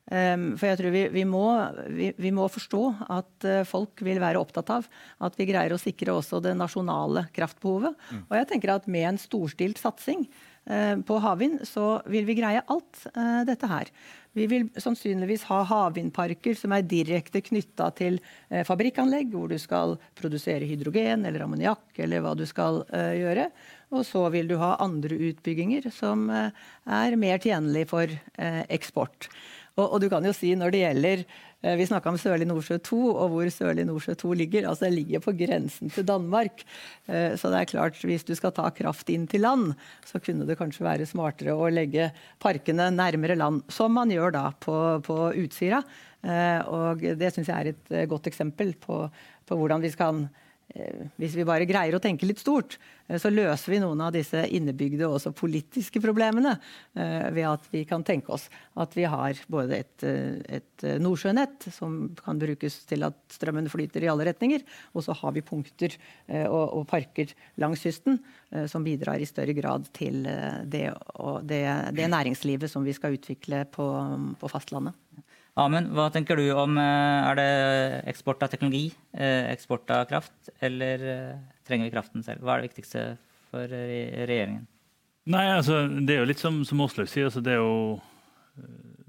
For jeg tror vi, vi, må, vi, vi, må, forstå at folk vil være opptatt av at vi greier å sikre også det nasjonale kraftbehovet. Mm. Og jeg tenker at med en storstilt satsing på havvind, så vil vi greie alt uh, dette her. Vi vil sannsynligvis ha havvindparker som er direkte knytta til uh, fabrikkanlegg, hvor du skal produsere hydrogen eller ammoniakk eller hva du skal gjøre. Og så vil du ha andre utbygginger som er mer tjenlig for eksport. Og, og, du kan jo si når det gjelder Eh, vi snakka om Sørlig Nordsjø 2, og hvor Sørlig Nordsjø 2 ligger. Altså Det ligger på grensen til Danmark. Eh, så det er klart, hvis du skal ta kraft inn til land, så kunne det kanskje være smartere å legge parkene nærmere land. Som man gjør da på, på Utsira. Eh, og det syns jeg er et godt eksempel på, på hvordan vi skal Eh, hvis vi bare greier å tenke litt stort, eh, så løser vi noen av disse innebygde og også politiske problemene eh, ved at vi kan tenke oss at vi har både et, et nordsjønett som kan brukes til at strømmen flyter i alle retninger, og så har vi punkter og, og parker langs kysten som bidrar i større grad til det, det, det næringslivet som vi skal utvikle på, på fastlandet. Amund, hva tenker du om eh, Er det eksport av teknologi, eh, eksport av kraft, eller eh, trenger vi kraften selv? Hva er det viktigste for regjeringen? Nei, altså, Det er jo litt som, som Åslaug sier. Altså, det er jo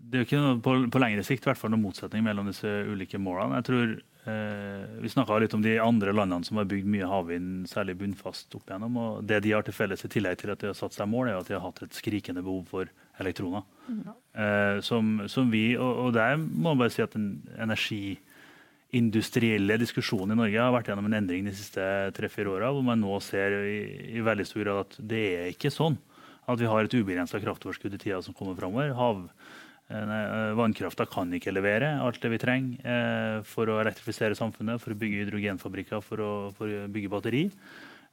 det er jo ikke noe, på, på lengre sikt hvert fall noen motsetning mellom disse ulike målene. Jeg tror Eh, vi snakka litt om de andre landene som har bygd mye havvind, særlig bunnfast opp igjennom. og Det de har til felles, i tillegg til at de har satt seg mål, er at de har hatt et skrikende behov for elektroner. Mm. Eh, som, som, vi, og, og der må man bare si at den energiindustrielle diskusjonen i Norge har vært gjennom en endring de siste tre-fire åra, hvor man nå ser i, i, veldig stor grad at det er ikke sånn at vi har et ubegrensa kraftoverskudd i tida som kommer framover. Hav, Eh, eh, vannkrafta kan ikke levere alt det vi trenger eh, for å elektrifisere samfunnet, for å bygge hydrogenfabrikker, for å, for å bygge batteri.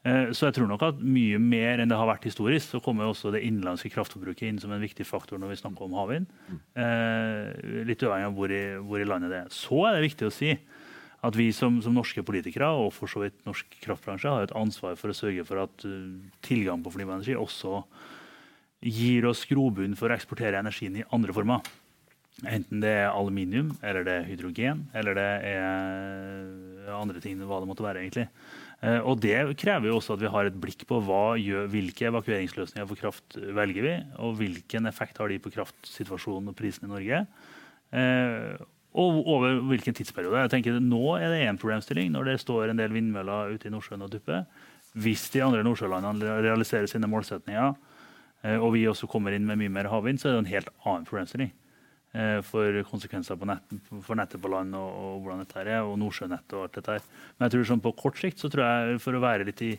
Så jeg tror nok at mye mer enn det har vært historisk, så kommer også det innenlandske kraftforbruket inn som en viktig faktor når vi snakker om havvind. Litt uavhengig av hvor i, hvor i, landet det er. Så er det viktig å si at vi som, som, norske politikere og for så vidt norsk kraftbransje har et ansvar for å sørge for at tilgang på fornybar energi også gir oss grobunn for å eksportere energien i andre former. Enten det er aluminium, eller det er hydrogen, eller det er andre ting. hva det måtte være egentlig. Eh, og Det krever jo også at vi har et blikk på gjør, hvilke evakueringsløsninger for kraft velger vi, og hvilken effekt har de på kraftsituasjonen og prisen i Norge. Eh, og over hvilken tidsperiode. Jeg tenker Nå er det én problemstilling når det står en del vindmøller ute i Nordsjøen og dupper. Hvis de andre nordsjølandene realiserer sine målsetninger, Eh, og vi også kommer inn med mye mer havvind, så er det en helt annen problemstilling. Eh, for konsekvenser nett, for nettet på land og, og, hvordan dette er, og Nordsjønettet og alt dette her. Men jeg tror sånn på kort sikt så tror jeg, for å være litt i,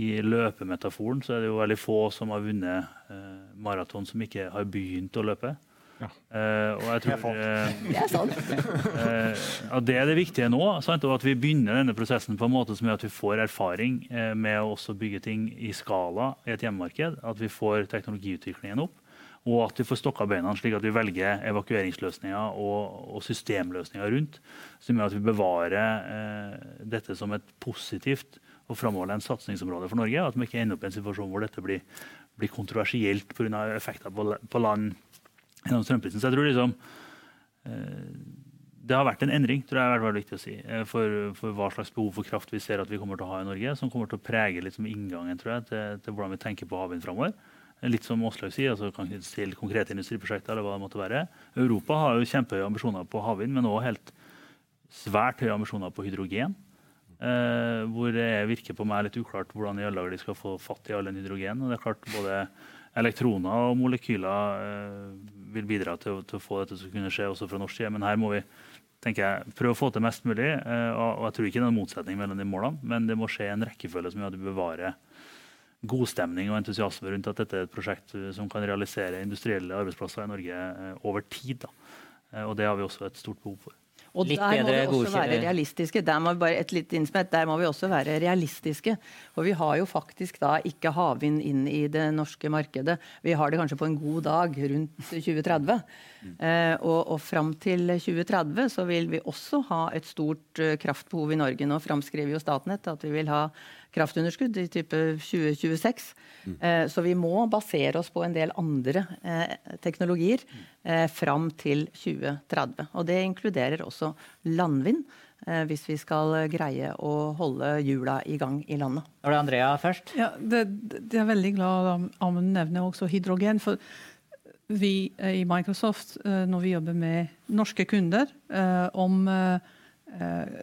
i løpemetaforen, så er det jo veldig få som har vunnet eh, maraton som ikke har begynt å løpe. Ja. Uh, og jeg tror uh, [LAUGHS] Det er sant. uh, at det er det viktige nå. Sant? Og at vi begynner denne prosessen på en måte som gjør at vi får erfaring med å også bygge ting i skala i et hjemmemarked. At vi får teknologiutviklingen opp. Og at vi får stokka beina slik at vi velger evakueringsløsninger og, og systemløsninger rundt. Som gjør at vi bevarer dette som et positivt og framoverlent satsingsområde for Norge. At vi ikke ender opp i en situasjon hvor dette blir, blir kontroversielt pga. effekter på, på land gjennom strømprisen. Så jeg tror liksom eh, det har vært en endring tror jeg er viktig å si, eh, for, for, hva slags behov for kraft vi ser at vi kommer til å ha i Norge, som kommer til å prege liksom inngangen tror jeg, til, til hvordan vi tenker på havvind framover. Litt som Åslaug sier, altså kan knyttes til konkrete industriprosjekter. eller hva det måtte være. Europa har jo kjempehøye ambisjoner på havvind, men også helt svært høye ambisjoner på hydrogen. Eh, hvor det virker på meg litt uklart hvordan i de skal få fatt i all den hydrogen. Og det er klart både elektroner og molekyler eh, vil bidra til, til, å få dette til å kunne skje også fra norsk side. Men her må vi tenker jeg, prøve å få til mest mulig. Eh, og, jeg tror ikke det er en motsetning mellom de målene, men det må skje en rekkefølge som gjør at du bevarer god stemning og entusiasme rundt at dette er et prosjekt som kan realisere industrielle arbeidsplasser i Norge eh, over tid. Da. Og det har vi også et stort behov for. Og Litt der må vi også være realistiske. Der må vi bare et litt innsmett, der må vi også være realistiske. For vi har jo faktisk da ikke havvind inn i det norske markedet. Vi har det kanskje på en god dag rundt 2030. Mm. Eh, og, og fram til 2030 så vil vi også ha et stort kraftbehov i Norge. Nå framskriver jo Statnett at vi vil ha kraftunderskudd i type 2026. Mm. Eh, så vi må basere oss på en del andre eh, teknologier eh, fram til 2030. Og det inkluderer også landvind. Eh, hvis vi skal greie å holde hjula i gang i landet. Er det Andrea først? Ja, det, det er veldig glad Amund nevner også hydrogen. for vi i Microsoft, når vi jobber med norske kunder eh, om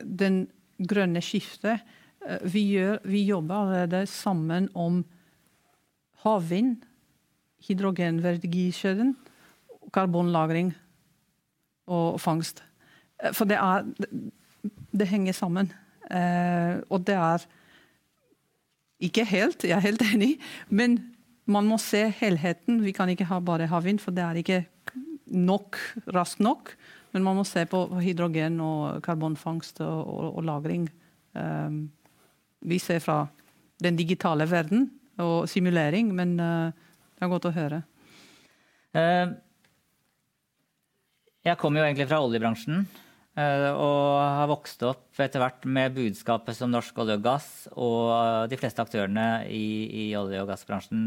den grønne skiftet vi, gjør, vi jobber allerede sammen om havvind, hydrogenverdikjeden, karbonlagring og fangst. Eh, for det er Det henger sammen. Eh, og det er ikke helt, jeg er helt [LAUGHS] enig, men man må se helheten. Vi kan ikke ha bare havvind, for det er ikke nok, raskt nok. Men man må se på hydrogen og karbonfangst og, og, og lagring. Um, vi ser fra den digitale verden og simulering, men uh, det er godt å høre. Uh, jeg kommer jo egentlig fra oljebransjen uh, og har vokst opp etter hvert med budskapet som Norsk olje og gass og de fleste aktørene i, i olje- og gassbransjen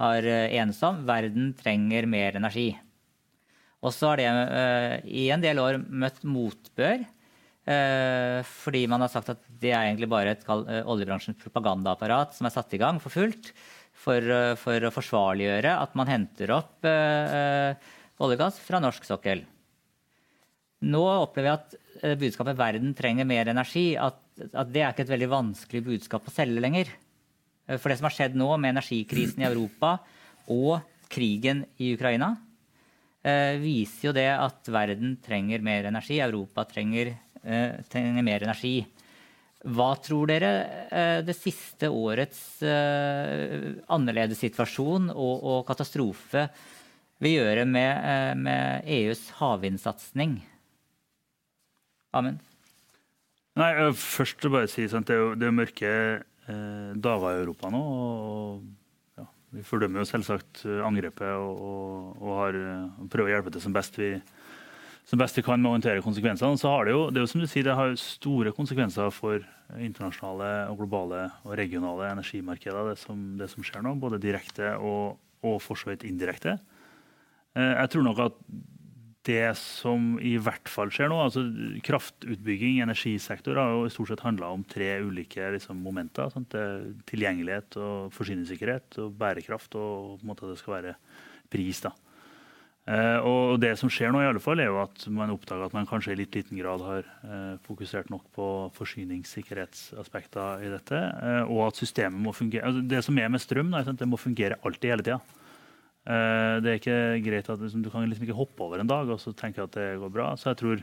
har enes om. Verden trenger mer energi. Og så har det i en del år møtt motbør Eh, fordi man har sagt at det er egentlig bare et eh, oljebransjens propagandaapparat som er satt i gang for fullt for, eh, for å forsvarliggjøre at man henter opp oljegass fra norsk sokkel. Nå opplever jeg at budskapet 'verden trenger mer energi' at, at det er ikke et veldig vanskelig budskap å selge lenger. For det som har skjedd nå med energikrisen i Europa og krigen i Ukraina, viser jo det at verden trenger mer energi. Europa trenger Eh, trenger mer energi. Hva tror dere eh, det siste årets eh, annerledes situasjon og, og katastrofe vil gjøre med, med EUs havvindsatsing? Amen. Nei, først bare si sant, Det det er mørke eh, dager i Europa nå. og ja, Vi fordømmer jo selvsagt angrepet og, og, og har, prøver å hjelpe til som best vi, som best vi kan med å håndtere konsekvensene. Så har det jo, det er jo som du sier, det har store konsekvenser for internasjonale, og globale og regionale energimarkeder, det som, det som skjer nå. Både direkte og, og for så vidt indirekte. Eh, jeg tror nok at det som i hvert fall skjer nå, altså kraftutbygging energisektor har jo i stort sett handla om tre ulike liksom, momenter. Sant? Tilgjengelighet og forsyningssikkerhet og bærekraft og på en måte det skal være pris. da. Eh, og det som skjer nå, i alle fall, er jo at man oppdager at man kanskje i litt liten grad har eh, fokusert nok på forsyningssikkerhetsaspekter i dette. Eh, og at systemet må fungere altså Det som er med strøm, da, det må fungere alltid hele tida. Det er ikke greit at liksom, Du kan liksom ikke hoppe over en dag og så tenke at det går bra. Så jeg tror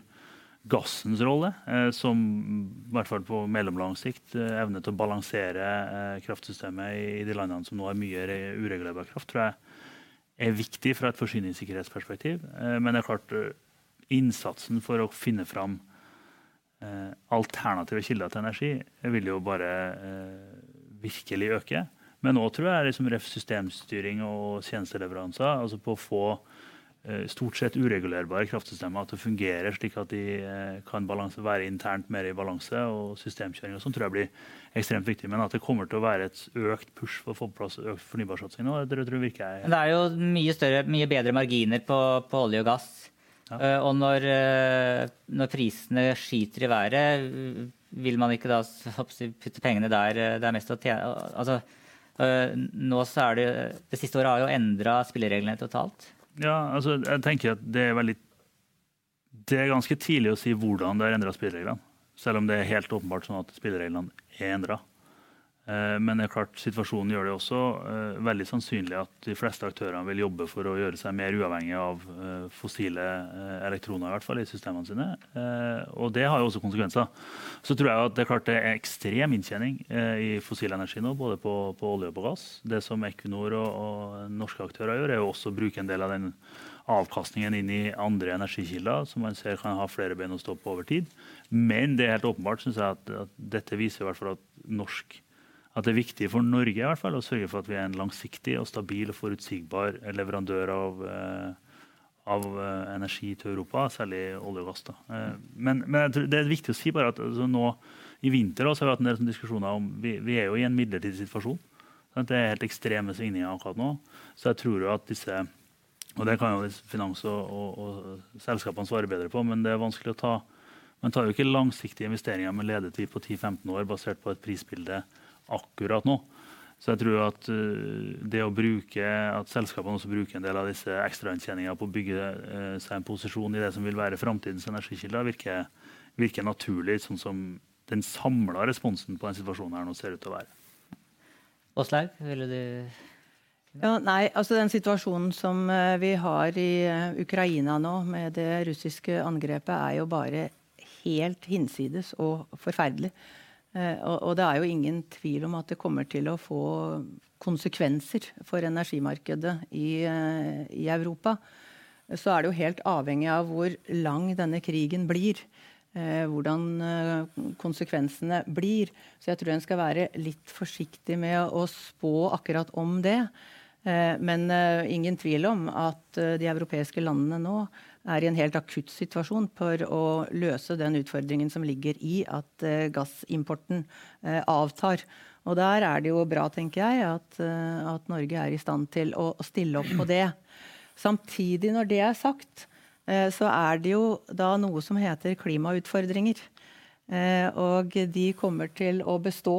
gassens rolle, som i hvert fall på mellomlang sikt evner til å balansere kraftsystemet i de landene som nå har mye uregulerbar kraft, tror jeg er viktig fra et forsyningssikkerhetsperspektiv. Men det er klart innsatsen for å finne fram alternative kilder til energi vil jo bare virkelig øke. Men nå tror jeg liksom systemstyring og tjenesteleveranser, altså på å få eh, stort sett uregulerbare kraftsystemer til å fungere slik at de eh, kan balanse, være internt mer i balanse, og systemkjøring og sånn, tror jeg blir ekstremt viktig. Men at det kommer til å være et økt push for å få på plass økt fornybarsatsing nå, det tror jeg virker jeg. Det er jo mye, større, mye bedre marginer på, på olje og gass. Ja. Uh, og når, når, prisene skyter i været, vil man ikke da putte pengene der det er mest å tjene? Altså, Eh, nå så er det, det siste året har jo endra spillereglene totalt. Ja, altså jeg tenker at det er veldig Det er ganske tidlig å si hvordan det har endra spillereglene. Selv om det er helt åpenbart sånn at spillereglene er endra. Eh, men det er klart, situasjonen gjør det også uh, veldig sannsynlig at de fleste aktørene vil jobbe for å gjøre seg mer uavhengig av uh, fossile uh, elektroner i hvert fall i systemene sine. og det har jo også konsekvenser. Så tror jeg at det er klart det er ekstrem inntjening i fossil energi nå, både på, på, olje og på gass. Det som Equinor og, og norske aktører gjør, er jo også å bruke en del av den avkastningen inn i andre energikilder, som man ser kan ha flere ben å stå på over tid. Men det er helt åpenbart synes jeg, at, at dette viser i hvert fall at norsk at det er viktig for Norge i hvert fall, å sørge for at vi er en langsiktig og stabil og forutsigbar leverandør av, eh, av eh, energi til Europa, særlig olje og gass. Eh, men, men, det er viktig å si bare at altså, nå i vinter også, har vi hatt en del diskusjoner om vi, vi, er jo i en midlertidig situasjon. Sant? Det er helt ekstreme svingninger akkurat nå. Så jeg tror jo at disse og det kan jo finans og, og, og selskapene svare bedre på, men det er vanskelig å ta Man tar jo ikke langsiktige investeringer med ledetid på 10-15 år basert på et prisbilde akkurat nå. Så jeg tror at uh, det å bruke, at selskapene også bruker en del av disse ekstrainntjeningene på å bygge uh, seg en posisjon i det som vil være framtidens energikilder, virker, virker, naturlig, sånn som den samla responsen på den situasjonen her nå ser ut til å være. Åslaug, ville du ja, nei, altså Den situasjonen som uh, vi har i Ukraina nå, med det russiske angrepet, er jo bare helt hinsides og forferdelig. Eh, og, det er jo ingen tvil om at det kommer til å få konsekvenser for energimarkedet i, eh, i Europa. Så er det jo helt avhengig av hvor lang denne krigen blir. Eh, hvordan konsekvensene blir. Så jeg tror en skal være litt forsiktig med å spå akkurat om det. Men ingen tvil om at de europeiske landene nå er i en helt akutt situasjon for å løse den utfordringen som ligger i at uh, gassimporten uh, avtar. Og der er det jo bra, tenker jeg, at, uh, at Norge er i stand til å, stille opp på det. Samtidig, når det er sagt, så er det jo da noe som heter klimautfordringer. og de kommer til å bestå.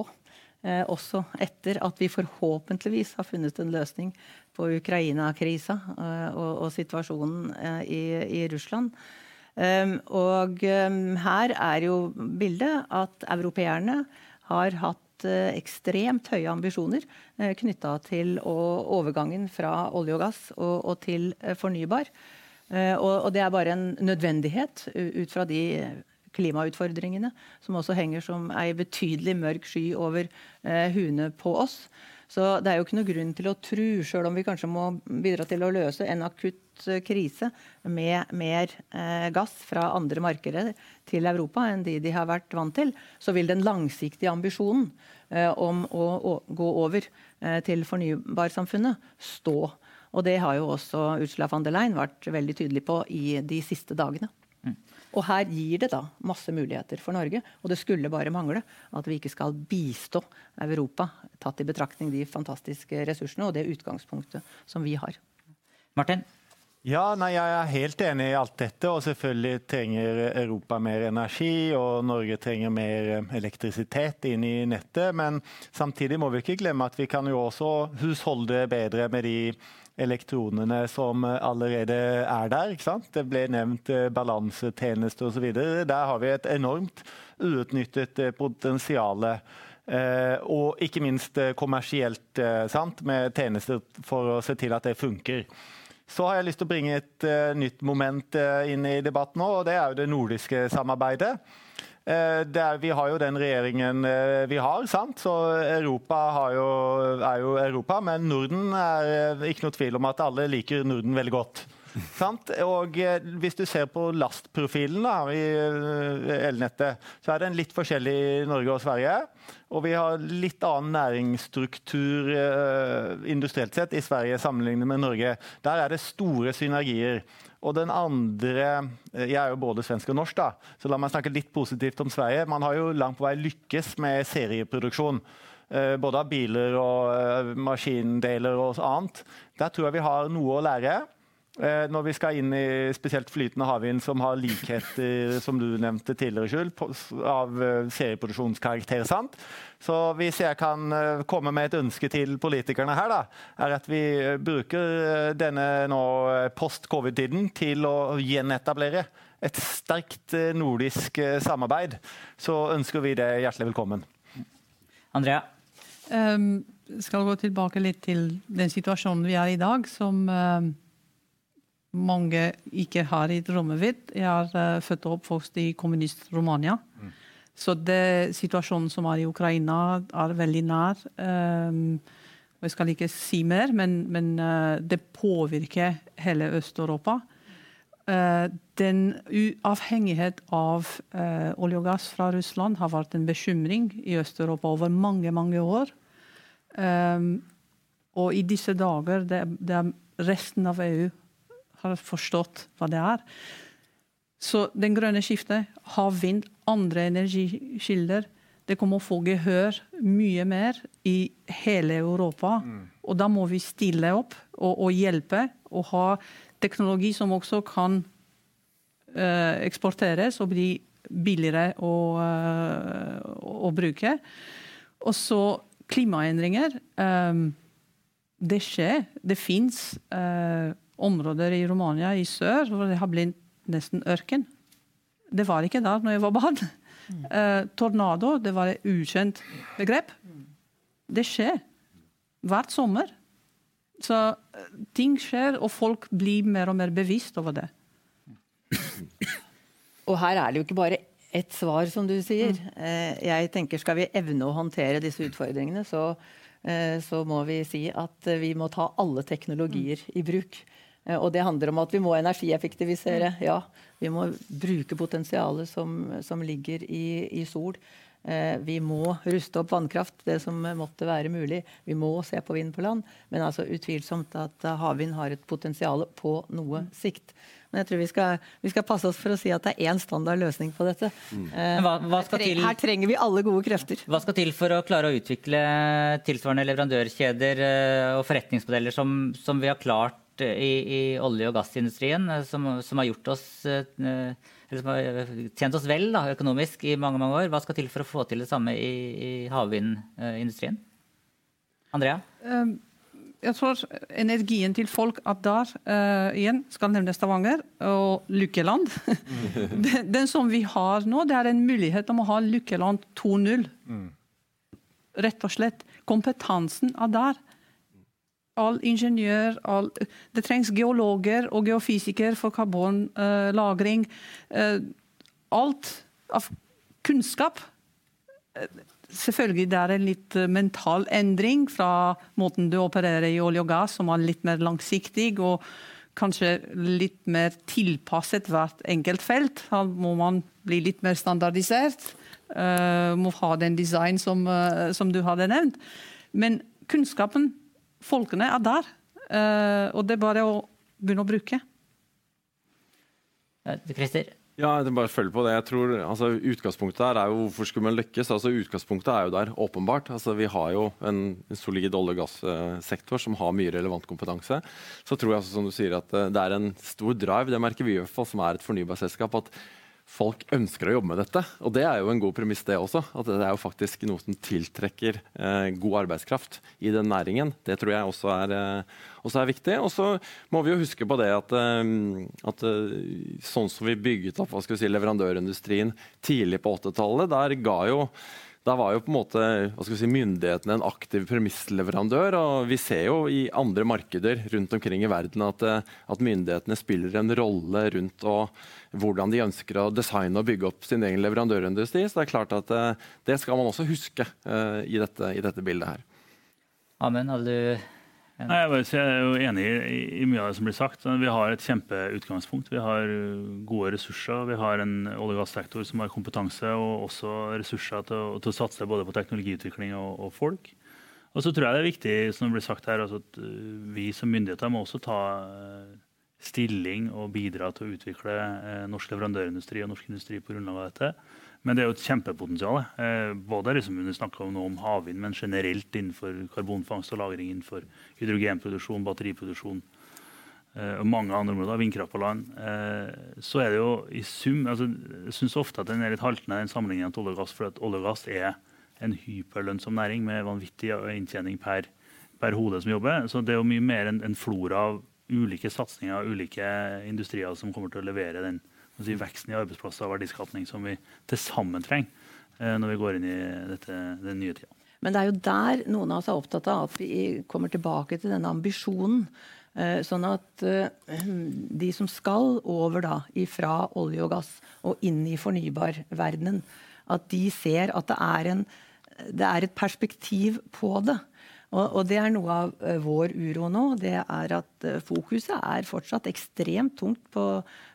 Også etter at vi forhåpentligvis har funnet en løsning på Ukraina-krisa eh, og, og, situasjonen eh, i, i Russland. Og her er jo bildet at europeerne har hatt uh, ekstremt høye ambisjoner uh, knytta til å, overgangen fra olje og gass og, og til uh, fornybar. Og, og, det er bare en nødvendighet ut fra de klimautfordringene som også henger som ei betydelig mørk sky over eh, huene på oss. Så det er jo ikke noe grunn til å tro, sjøl om vi kanskje må bidra til å løse en akutt eh, krise med mer eh, gass fra andre markeder til Europa enn de de har vært vant til, så vil den langsiktige ambisjonen eh, om å, å, gå over eh, til fornybarsamfunnet stå. Og det har jo også Ursula von der Leyen vært veldig tydelig på i de siste dagene. Og her gir det da masse muligheter for Norge. Og det skulle bare mangle at vi ikke skal bistå Europa, tatt i betraktning de fantastiske ressursene og det utgangspunktet som vi har. Martin? Ja, nei, Jeg er helt enig i alt dette. og Selvfølgelig trenger Europa mer energi, og Norge trenger mer elektrisitet inn i nettet. Men samtidig må vi ikke glemme at vi kan jo også husholde bedre med de elektronene som allerede er der. ikke sant? Det ble nevnt eh, balansetjeneste osv. Der har vi et enormt uutnyttet eh, potensial. Eh, og ikke minst kommersielt, sant? med tjenester for å se til at det funker. Så har jeg lyst til å bringe et nytt moment inn i debatten og det er jo det nordiske samarbeidet. Uh, er, vi har jo den regjeringen vi har, sant? så Europa jo, er jo Europa. Men Norden er ikke noe tvil om at alle liker Norden veldig godt. Sant? Og hvis du ser på lastprofilen da, i elnettet, så er den litt forskjellig i Norge og Sverige. Og vi har litt annen næringsstruktur industrielt sett i Sverige sammenlignet med Norge. Der er det store synergier. Og den andre Jeg er jo både svensk og norsk, da, så la meg snakke litt positivt om Sverige. Man har jo langt på vei lykkes med serieproduksjon. Både av biler og maskindeler og annet. Der tror jeg vi har noe å lære. Eh, når vi skal inn i spesielt flytende havvind, som har likheter som du nevnte tidligere, Skjul, av eh, serieproduksjonskarakter. sant? Så hvis jeg kan eh, komme med et ønske til politikerne her, da, er at vi bruker denne nå post-covid-tiden til å gjenetablere et sterkt nordisk samarbeid. Så ønsker vi det hjertelig velkommen. Andrea? Um, skal gå tilbake litt til den situasjonen vi er i dag, som um mange ikke har i rommet mitt. Jeg er uh, født og oppvokst i kommunist-Romania. Mm. Så det, situasjonen som er i Ukraina, er veldig nær. Um, jeg skal ikke si mer, men, men uh, det påvirker hele Øst-Europa. Uh, den uavhengighet av olje og gass fra Russland har vært en bekymring i Øst-Europa over mange, mange år. Um, og i disse dager det, det er resten av EU har forstått hva det er. Så den grønne skiftet, havvind, andre energikilder, det kommer å få gehør mye mer i hele Europa. Mm. Og da må vi stille opp og, og, hjelpe, og ha teknologi som også kan uh, eksporteres og bli billigere å, uh, å bruke. Og så klimaendringer. Um, det skjer. Det fins uh, områder i Romania i sør hvor det har blitt nesten ørken. Det var ikke der når jeg var barn. Mm. Uh, tornado det var et ukjent begrep. Det skjer hvert sommer. Så uh, ting skjer, og folk blir mer og mer bevisst over det. [COUGHS] Og her er det jo ikke bare ett svar, som du sier. Mm. Uh, jeg tenker Skal vi evne å håndtere disse utfordringene, så, så må vi si at vi må ta alle teknologier mm. i bruk. Eh, og det handler om at vi må energieffektivisere. Mm. Ja, vi må bruke potensialet som, som ligger i, i sol. Eh, vi må ruste opp vannkraft, det som måtte være mulig. Vi må se på vind på land. Men altså utvilsomt at havvind har et potensial på noe mm. sikt. Men jeg tror vi skal, vi skal, passe oss for å si at det er én standard løsning på dette. Mm. Hva, hva til, her trenger vi alle gode krefter. Hva skal til for å klare å utvikle tilsvarende leverandørkjeder og forretningsmodeller som, som vi har klart i, i olje- og gassindustrien eh, som, som, har gjort oss eh, eller som har tjent oss vel da, økonomisk i mange mange år. Hva skal til for å få til det samme i, i havvindindustrien? Andrea? Um, jeg tror energien til folk at der. Uh, igjen skal nevne Stavanger og Lykkeland. [LAUGHS] den, den, som vi har nå, det er en mulighet om å ha Lykkeland 2.0. Mm. Rett og slett. Kompetansen er der all ingeniør all, Det trengs geologer og geofysiker for karbonlagring. Uh, alt av kunnskap. Uh, selvfølgelig det er en litt mental endring fra måten du opererer i olje og gass, som er litt mer langsiktig og kanskje litt mer tilpasset hvert enkelt felt. Da må man bli litt mer standardisert. Uh, må ha den design som, som du hadde nevnt. Men kunnskapen folkene er der. Uh, og det er bare å begynne å bruke. Christer? Ja, jeg bare følger på det. Jeg tror, altså, Utgangspunktet her er jo hvorfor skulle man lykkes? Altså, utgangspunktet er jo der, åpenbart. Altså, vi har jo en, en solid olje- og gassektor som har mye relevant kompetanse. Så tror jeg altså, som du sier, at eh, det er en stor drive, det merker vi i hvert fall, som er et fornybarselskap. at folk ønsker å jobbe med dette. Og det er jo en god premiss, det også. At det er jo faktisk noe som tiltrekker eh, god arbeidskraft i den næringen. Det tror jeg også er, eh, også er viktig. Og så må vi jo huske på det at, eh, at eh, sånn som vi bygget opp vi si, leverandørindustrien tidlig på 80-tallet, der ga jo da var jo på en måte si, myndighetene en aktiv premissleverandør. og Vi ser jo i andre markeder rundt omkring i verden at, eh, at myndighetene spiller en rolle rundt og hvordan de ønsker å designe og bygge opp sin egen leverandørindustri. Så det er klart at eh, det skal man også huske uh, i, dette, i dette bildet her. Amund, hadde du Nei, jeg, er jo enig i, mye av det som blir sagt. Vi har et kjempeutgangspunkt. Vi har gode ressurser. Vi har en olje- og gassektor som har kompetanse og også ressurser til å, til å satse både på teknologiutvikling og, og, folk. Og så tror jeg det er viktig som det blir sagt her, altså at uh, vi som myndigheter må også ta uh, stilling og bidra til å utvikle norsk leverandørindustri og norsk industri på grunnlag av dette. Men det er jo et kjempepotensial. Eh, både liksom, vi snakker nå om havvind, men generelt innenfor karbonfangst og -lagring, innenfor hydrogenproduksjon, batteriproduksjon eh, og mange andre områder, vindkraft på land. Eh, så er det jo i sum altså, Jeg syns ofte at den er litt haltende, den sammenligningen til olje og gass. For at olje og gass er en hyperlønnsom næring med vanvittig inntjening per, per hode som jobber. Så det er jo mye mer en, en flora av ulike satsinger, ulike industrier som kommer til å levere den si, veksten i arbeidsplasser og verdiskapning som vi til sammen trenger eh, når vi går inn i dette, den nye tida. Men det er jo der noen av oss er opptatt av at vi kommer tilbake til denne ambisjonen. Eh, sånn at eh, de som skal over da fra olje og gass og inn i fornybarverdenen, at de ser at det er, en, det er et perspektiv på det. Og, og, det er noe av uh, vår uro nå. Det er at uh, fokuset er fortsatt ekstremt tungt på,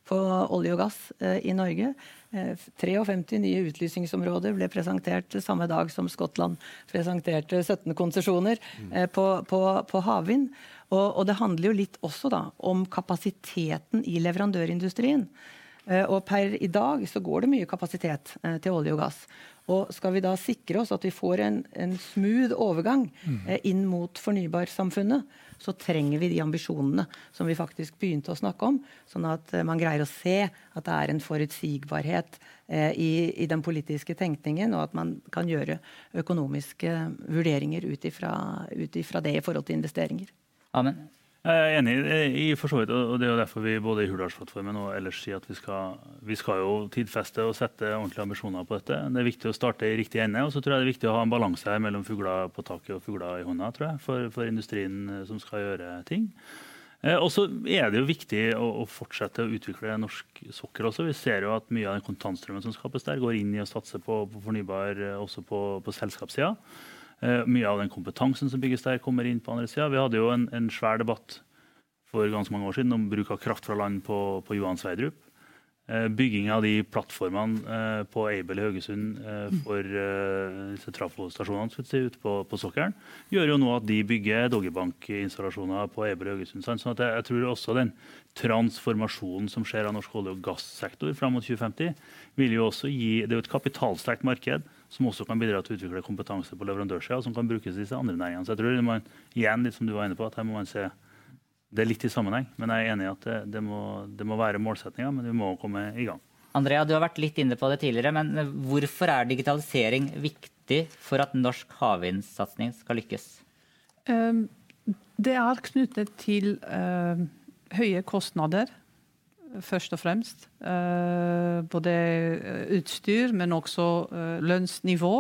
på olje og gass uh, i Norge. 53 nye utlysingsområder ble presentert samme dag som Skottland presenterte 17 konsesjoner på, på, på, havvind. Og, og, det handler jo litt også da, om kapasiteten i leverandørindustrien. Og per i dag så går det mye kapasitet til olje og gass. Og skal vi da sikre oss at vi får en, en smooth overgang mm. eh, inn mot fornybarsamfunnet, så trenger vi de ambisjonene som vi faktisk begynte å snakke om. Sånn at eh, man greier å se at det er en forutsigbarhet eh, i, i, den politiske tenkningen, og at man kan gjøre økonomiske vurderinger ut ifra det i forhold til investeringer. Amen. Jeg er enig i for så vidt, og det er jo derfor vi både i Hurdalsplattformen og ellers sier at vi skal, vi skal jo tidfeste og sette ordentlige ambisjoner på dette. Det er viktig å starte i riktig ende, og så tror jeg det er viktig å ha en balanse her mellom fugler på taket og fugler i hånda, tror jeg, for, for industrien eh, som skal gjøre ting. Eh, og så er det jo viktig å, å, fortsette å utvikle norsk sokkel også. Vi ser jo at mye av den kontantstrømmen som skapes der, går inn i å satse på, på fornybar eh, også på, på selskapssida. Uh, mye av den kompetansen som bygges der, kommer inn på andre sida. Vi hadde jo en, en, svær debatt for ganske mange år siden om bruk av kraft fra land på, på Johan Sverdrup. Uh, bygging av de plattformene uh, på Aibel i Haugesund for disse trafostasjonene ute på, på sokkelen, gjør jo nå at de bygger doggybankinstallasjoner på Aibel i Haugesund. Sånn at jeg, jeg, tror også den transformasjonen som skjer av norsk olje- og gassektor fram mot 2050, vil jo også gi Det er jo et kapitalsterkt marked som også kan bidra til å utvikle kompetanse på leverandørsida, som kan brukes i disse andre næringene. Så jeg tror man, igjen, litt som du var inne på, at her må man se det er litt i sammenheng. Men jeg er enig i at det, det, må, det må, være målsettinga, men vi må komme i gang. Andrea, du har vært litt inne på det tidligere, men hvorfor er digitalisering viktig for at norsk havvindsatsing skal lykkes? Um, det er knyttet til uh, høye kostnader først og fremst. Eh, både eh, utstyr, men også eh, lønnsnivå.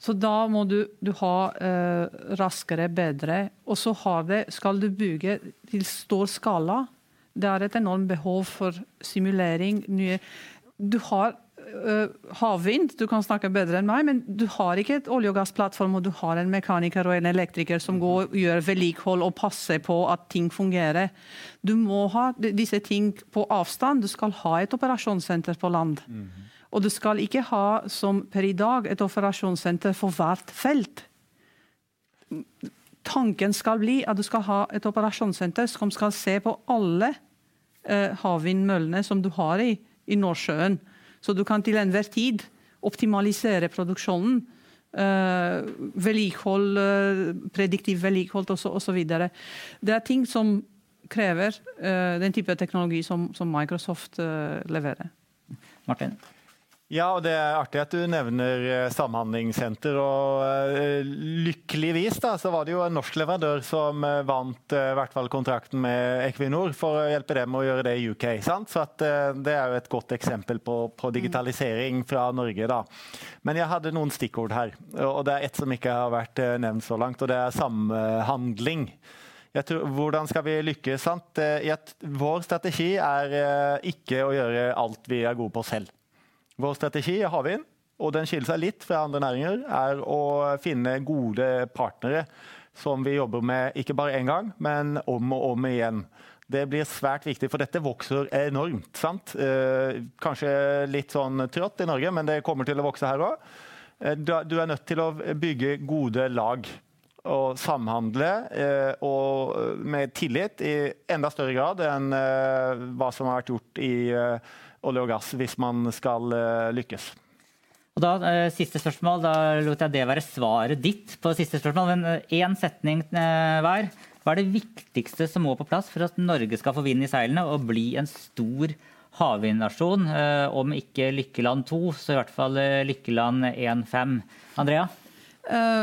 Så da må du, du ha raskere, bedre. Og så skal du bygge til stor skala. Det er et enormt behov for simulering. Nye. Du har havvind, du kan snakke bedre enn meg, men du har ikke et olje- og gassplattform, og du har en mekaniker og en elektriker som går og gjør vedlikehold og passer på at ting fungerer. Du må ha disse ting på avstand. Du skal ha et operasjonssenter på land. Mm -hmm. Og du skal ikke ha, som per i dag, et operasjonssenter for hvert felt. Tanken skal bli at du skal ha et operasjonssenter som skal se på alle uh, havvindmøllene som du har i, i Nordsjøen så du kan til enhver tid optimalisere produksjonen. Uh, vedlikehold, uh, prediktiv vedlikehold osv. Det er ting som krever uh, den type teknologi som, som Microsoft leverer. Martin? Ja, og det er artig at du nevner eh, samhandlingssenter. og uh, Lykkeligvis da, så var det jo en norsk leverandør som uh, vant uh, hvert fall kontrakten med Equinor for å hjelpe dem å gjøre det i UK. Sant? Så at, Det er jo et godt eksempel på, på, digitalisering fra Norge. da. Men jeg hadde noen stikkord her, og det er ett som ikke har vært nevnt så langt, og det er samhandling. Tror, hvordan skal vi lykkes? sant? vår strategi er ikke å gjøre alt vi er gode på selv. Vår strategi er havvind, og den skiller seg litt fra andre næringer, er å finne gode partnere som vi jobber med ikke bare én gang, men om og om igjen. Det blir svært viktig, for dette vokser enormt. sant? Eh, kanskje litt sånn trått i Norge, men det kommer til å vokse her òg. Eh, du er nødt til å bygge gode lag og samhandle eh, og med tillit i enda større grad enn hva som har vært gjort i olje og gass hvis man skal eh, lykkes. Og da, eh, Siste spørsmål. Da lot jeg det være svaret ditt på siste spørsmål. Men én eh, setning hver. Hva er det viktigste som må på plass for at Norge skal få vind i seilene og bli en stor havvindnasjon? Om ikke Lykkeland 2, så i hvert fall Lykkeland 1-5. Andrea?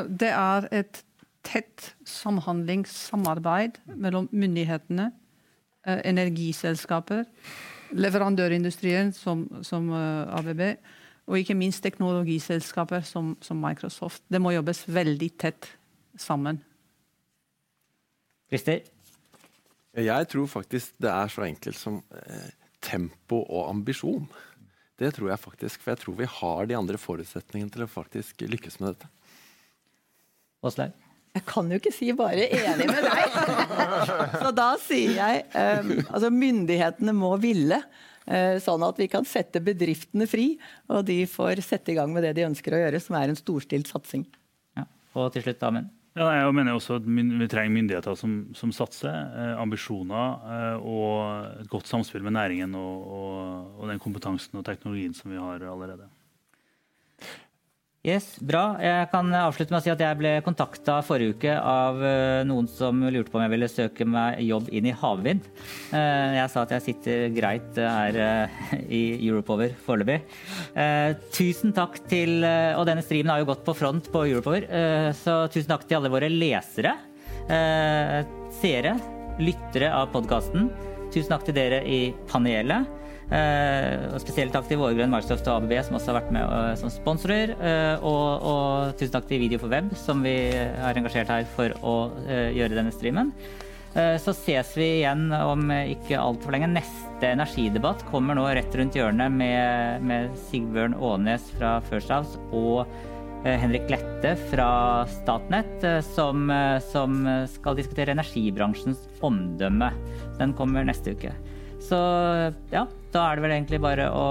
Det er et tett samhandlingssamarbeid mellom myndighetene, energiselskaper, leverandørindustrien som, som uh, eh, ABB, og ikke minst teknologiselskaper som, som, Microsoft. Det må jobbes veldig tett sammen. Christer? Jeg tror faktisk det er så enkelt som eh, tempo og ambisjon. Det tror jeg faktisk, for jeg tror vi har de andre forutsetningene til å faktisk lykkes med dette. Åslaug? Jeg kan jo ikke si bare enig med deg. [LAUGHS] Så da sier jeg um, altså myndighetene må ville. Uh, sånn at vi kan sette bedriftene fri, og de får sette i gang med det de ønsker å gjøre, som er en storstilt satsing. Ja, og til slutt, Amund. Ja, jeg mener også at Vi trenger myndigheter som, som satser, eh, ambisjoner eh, og et godt samspill med næringen og, og, og den kompetansen og teknologien som vi har allerede. Yes, Bra. Jeg kan avslutte med å si at jeg ble kontakta forrige uke av eh, noen som lurte på om jeg ville søke meg jobb inn i havvind. Eh, jeg sa at jeg sitter greit her eh, i Europower foreløpig. Tusen takk til Og denne streamen har jo gått på front på Europower, så tusen takk til alle våre lesere, seere, lyttere av podkasten. Tusen takk til dere i panelet. Uh, og Spesielt takk til Vårgrønn, Microsoft og ABB som også har vært med uh, som sponsorer. Uh, og, og, tusen takk til Video for web, som vi har engasjert her for å gjøre denne streamen. så ses vi igjen om ikke altfor lenge. Neste energidebatt kommer nå rett rundt hjørnet med, med Sigbjørn Aanes fra First House og Henrik Lette fra Statnett, som, som skal diskutere energibransjens omdømme. Den kommer neste uke. Så ja, da er det vel egentlig bare å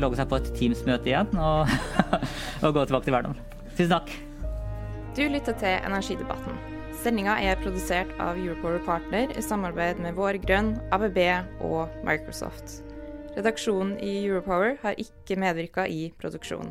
logge seg på et Teams-møte igjen og, [LAUGHS] og, gå tilbake til hverdagen. Tusen takk. Du lytter til Energidebatten. Sendinga er produsert av Europower Partner i samarbeid med Vår Grønn, ABB og Microsoft. Redaksjonen i Europower har ikke medvirka i produksjonen.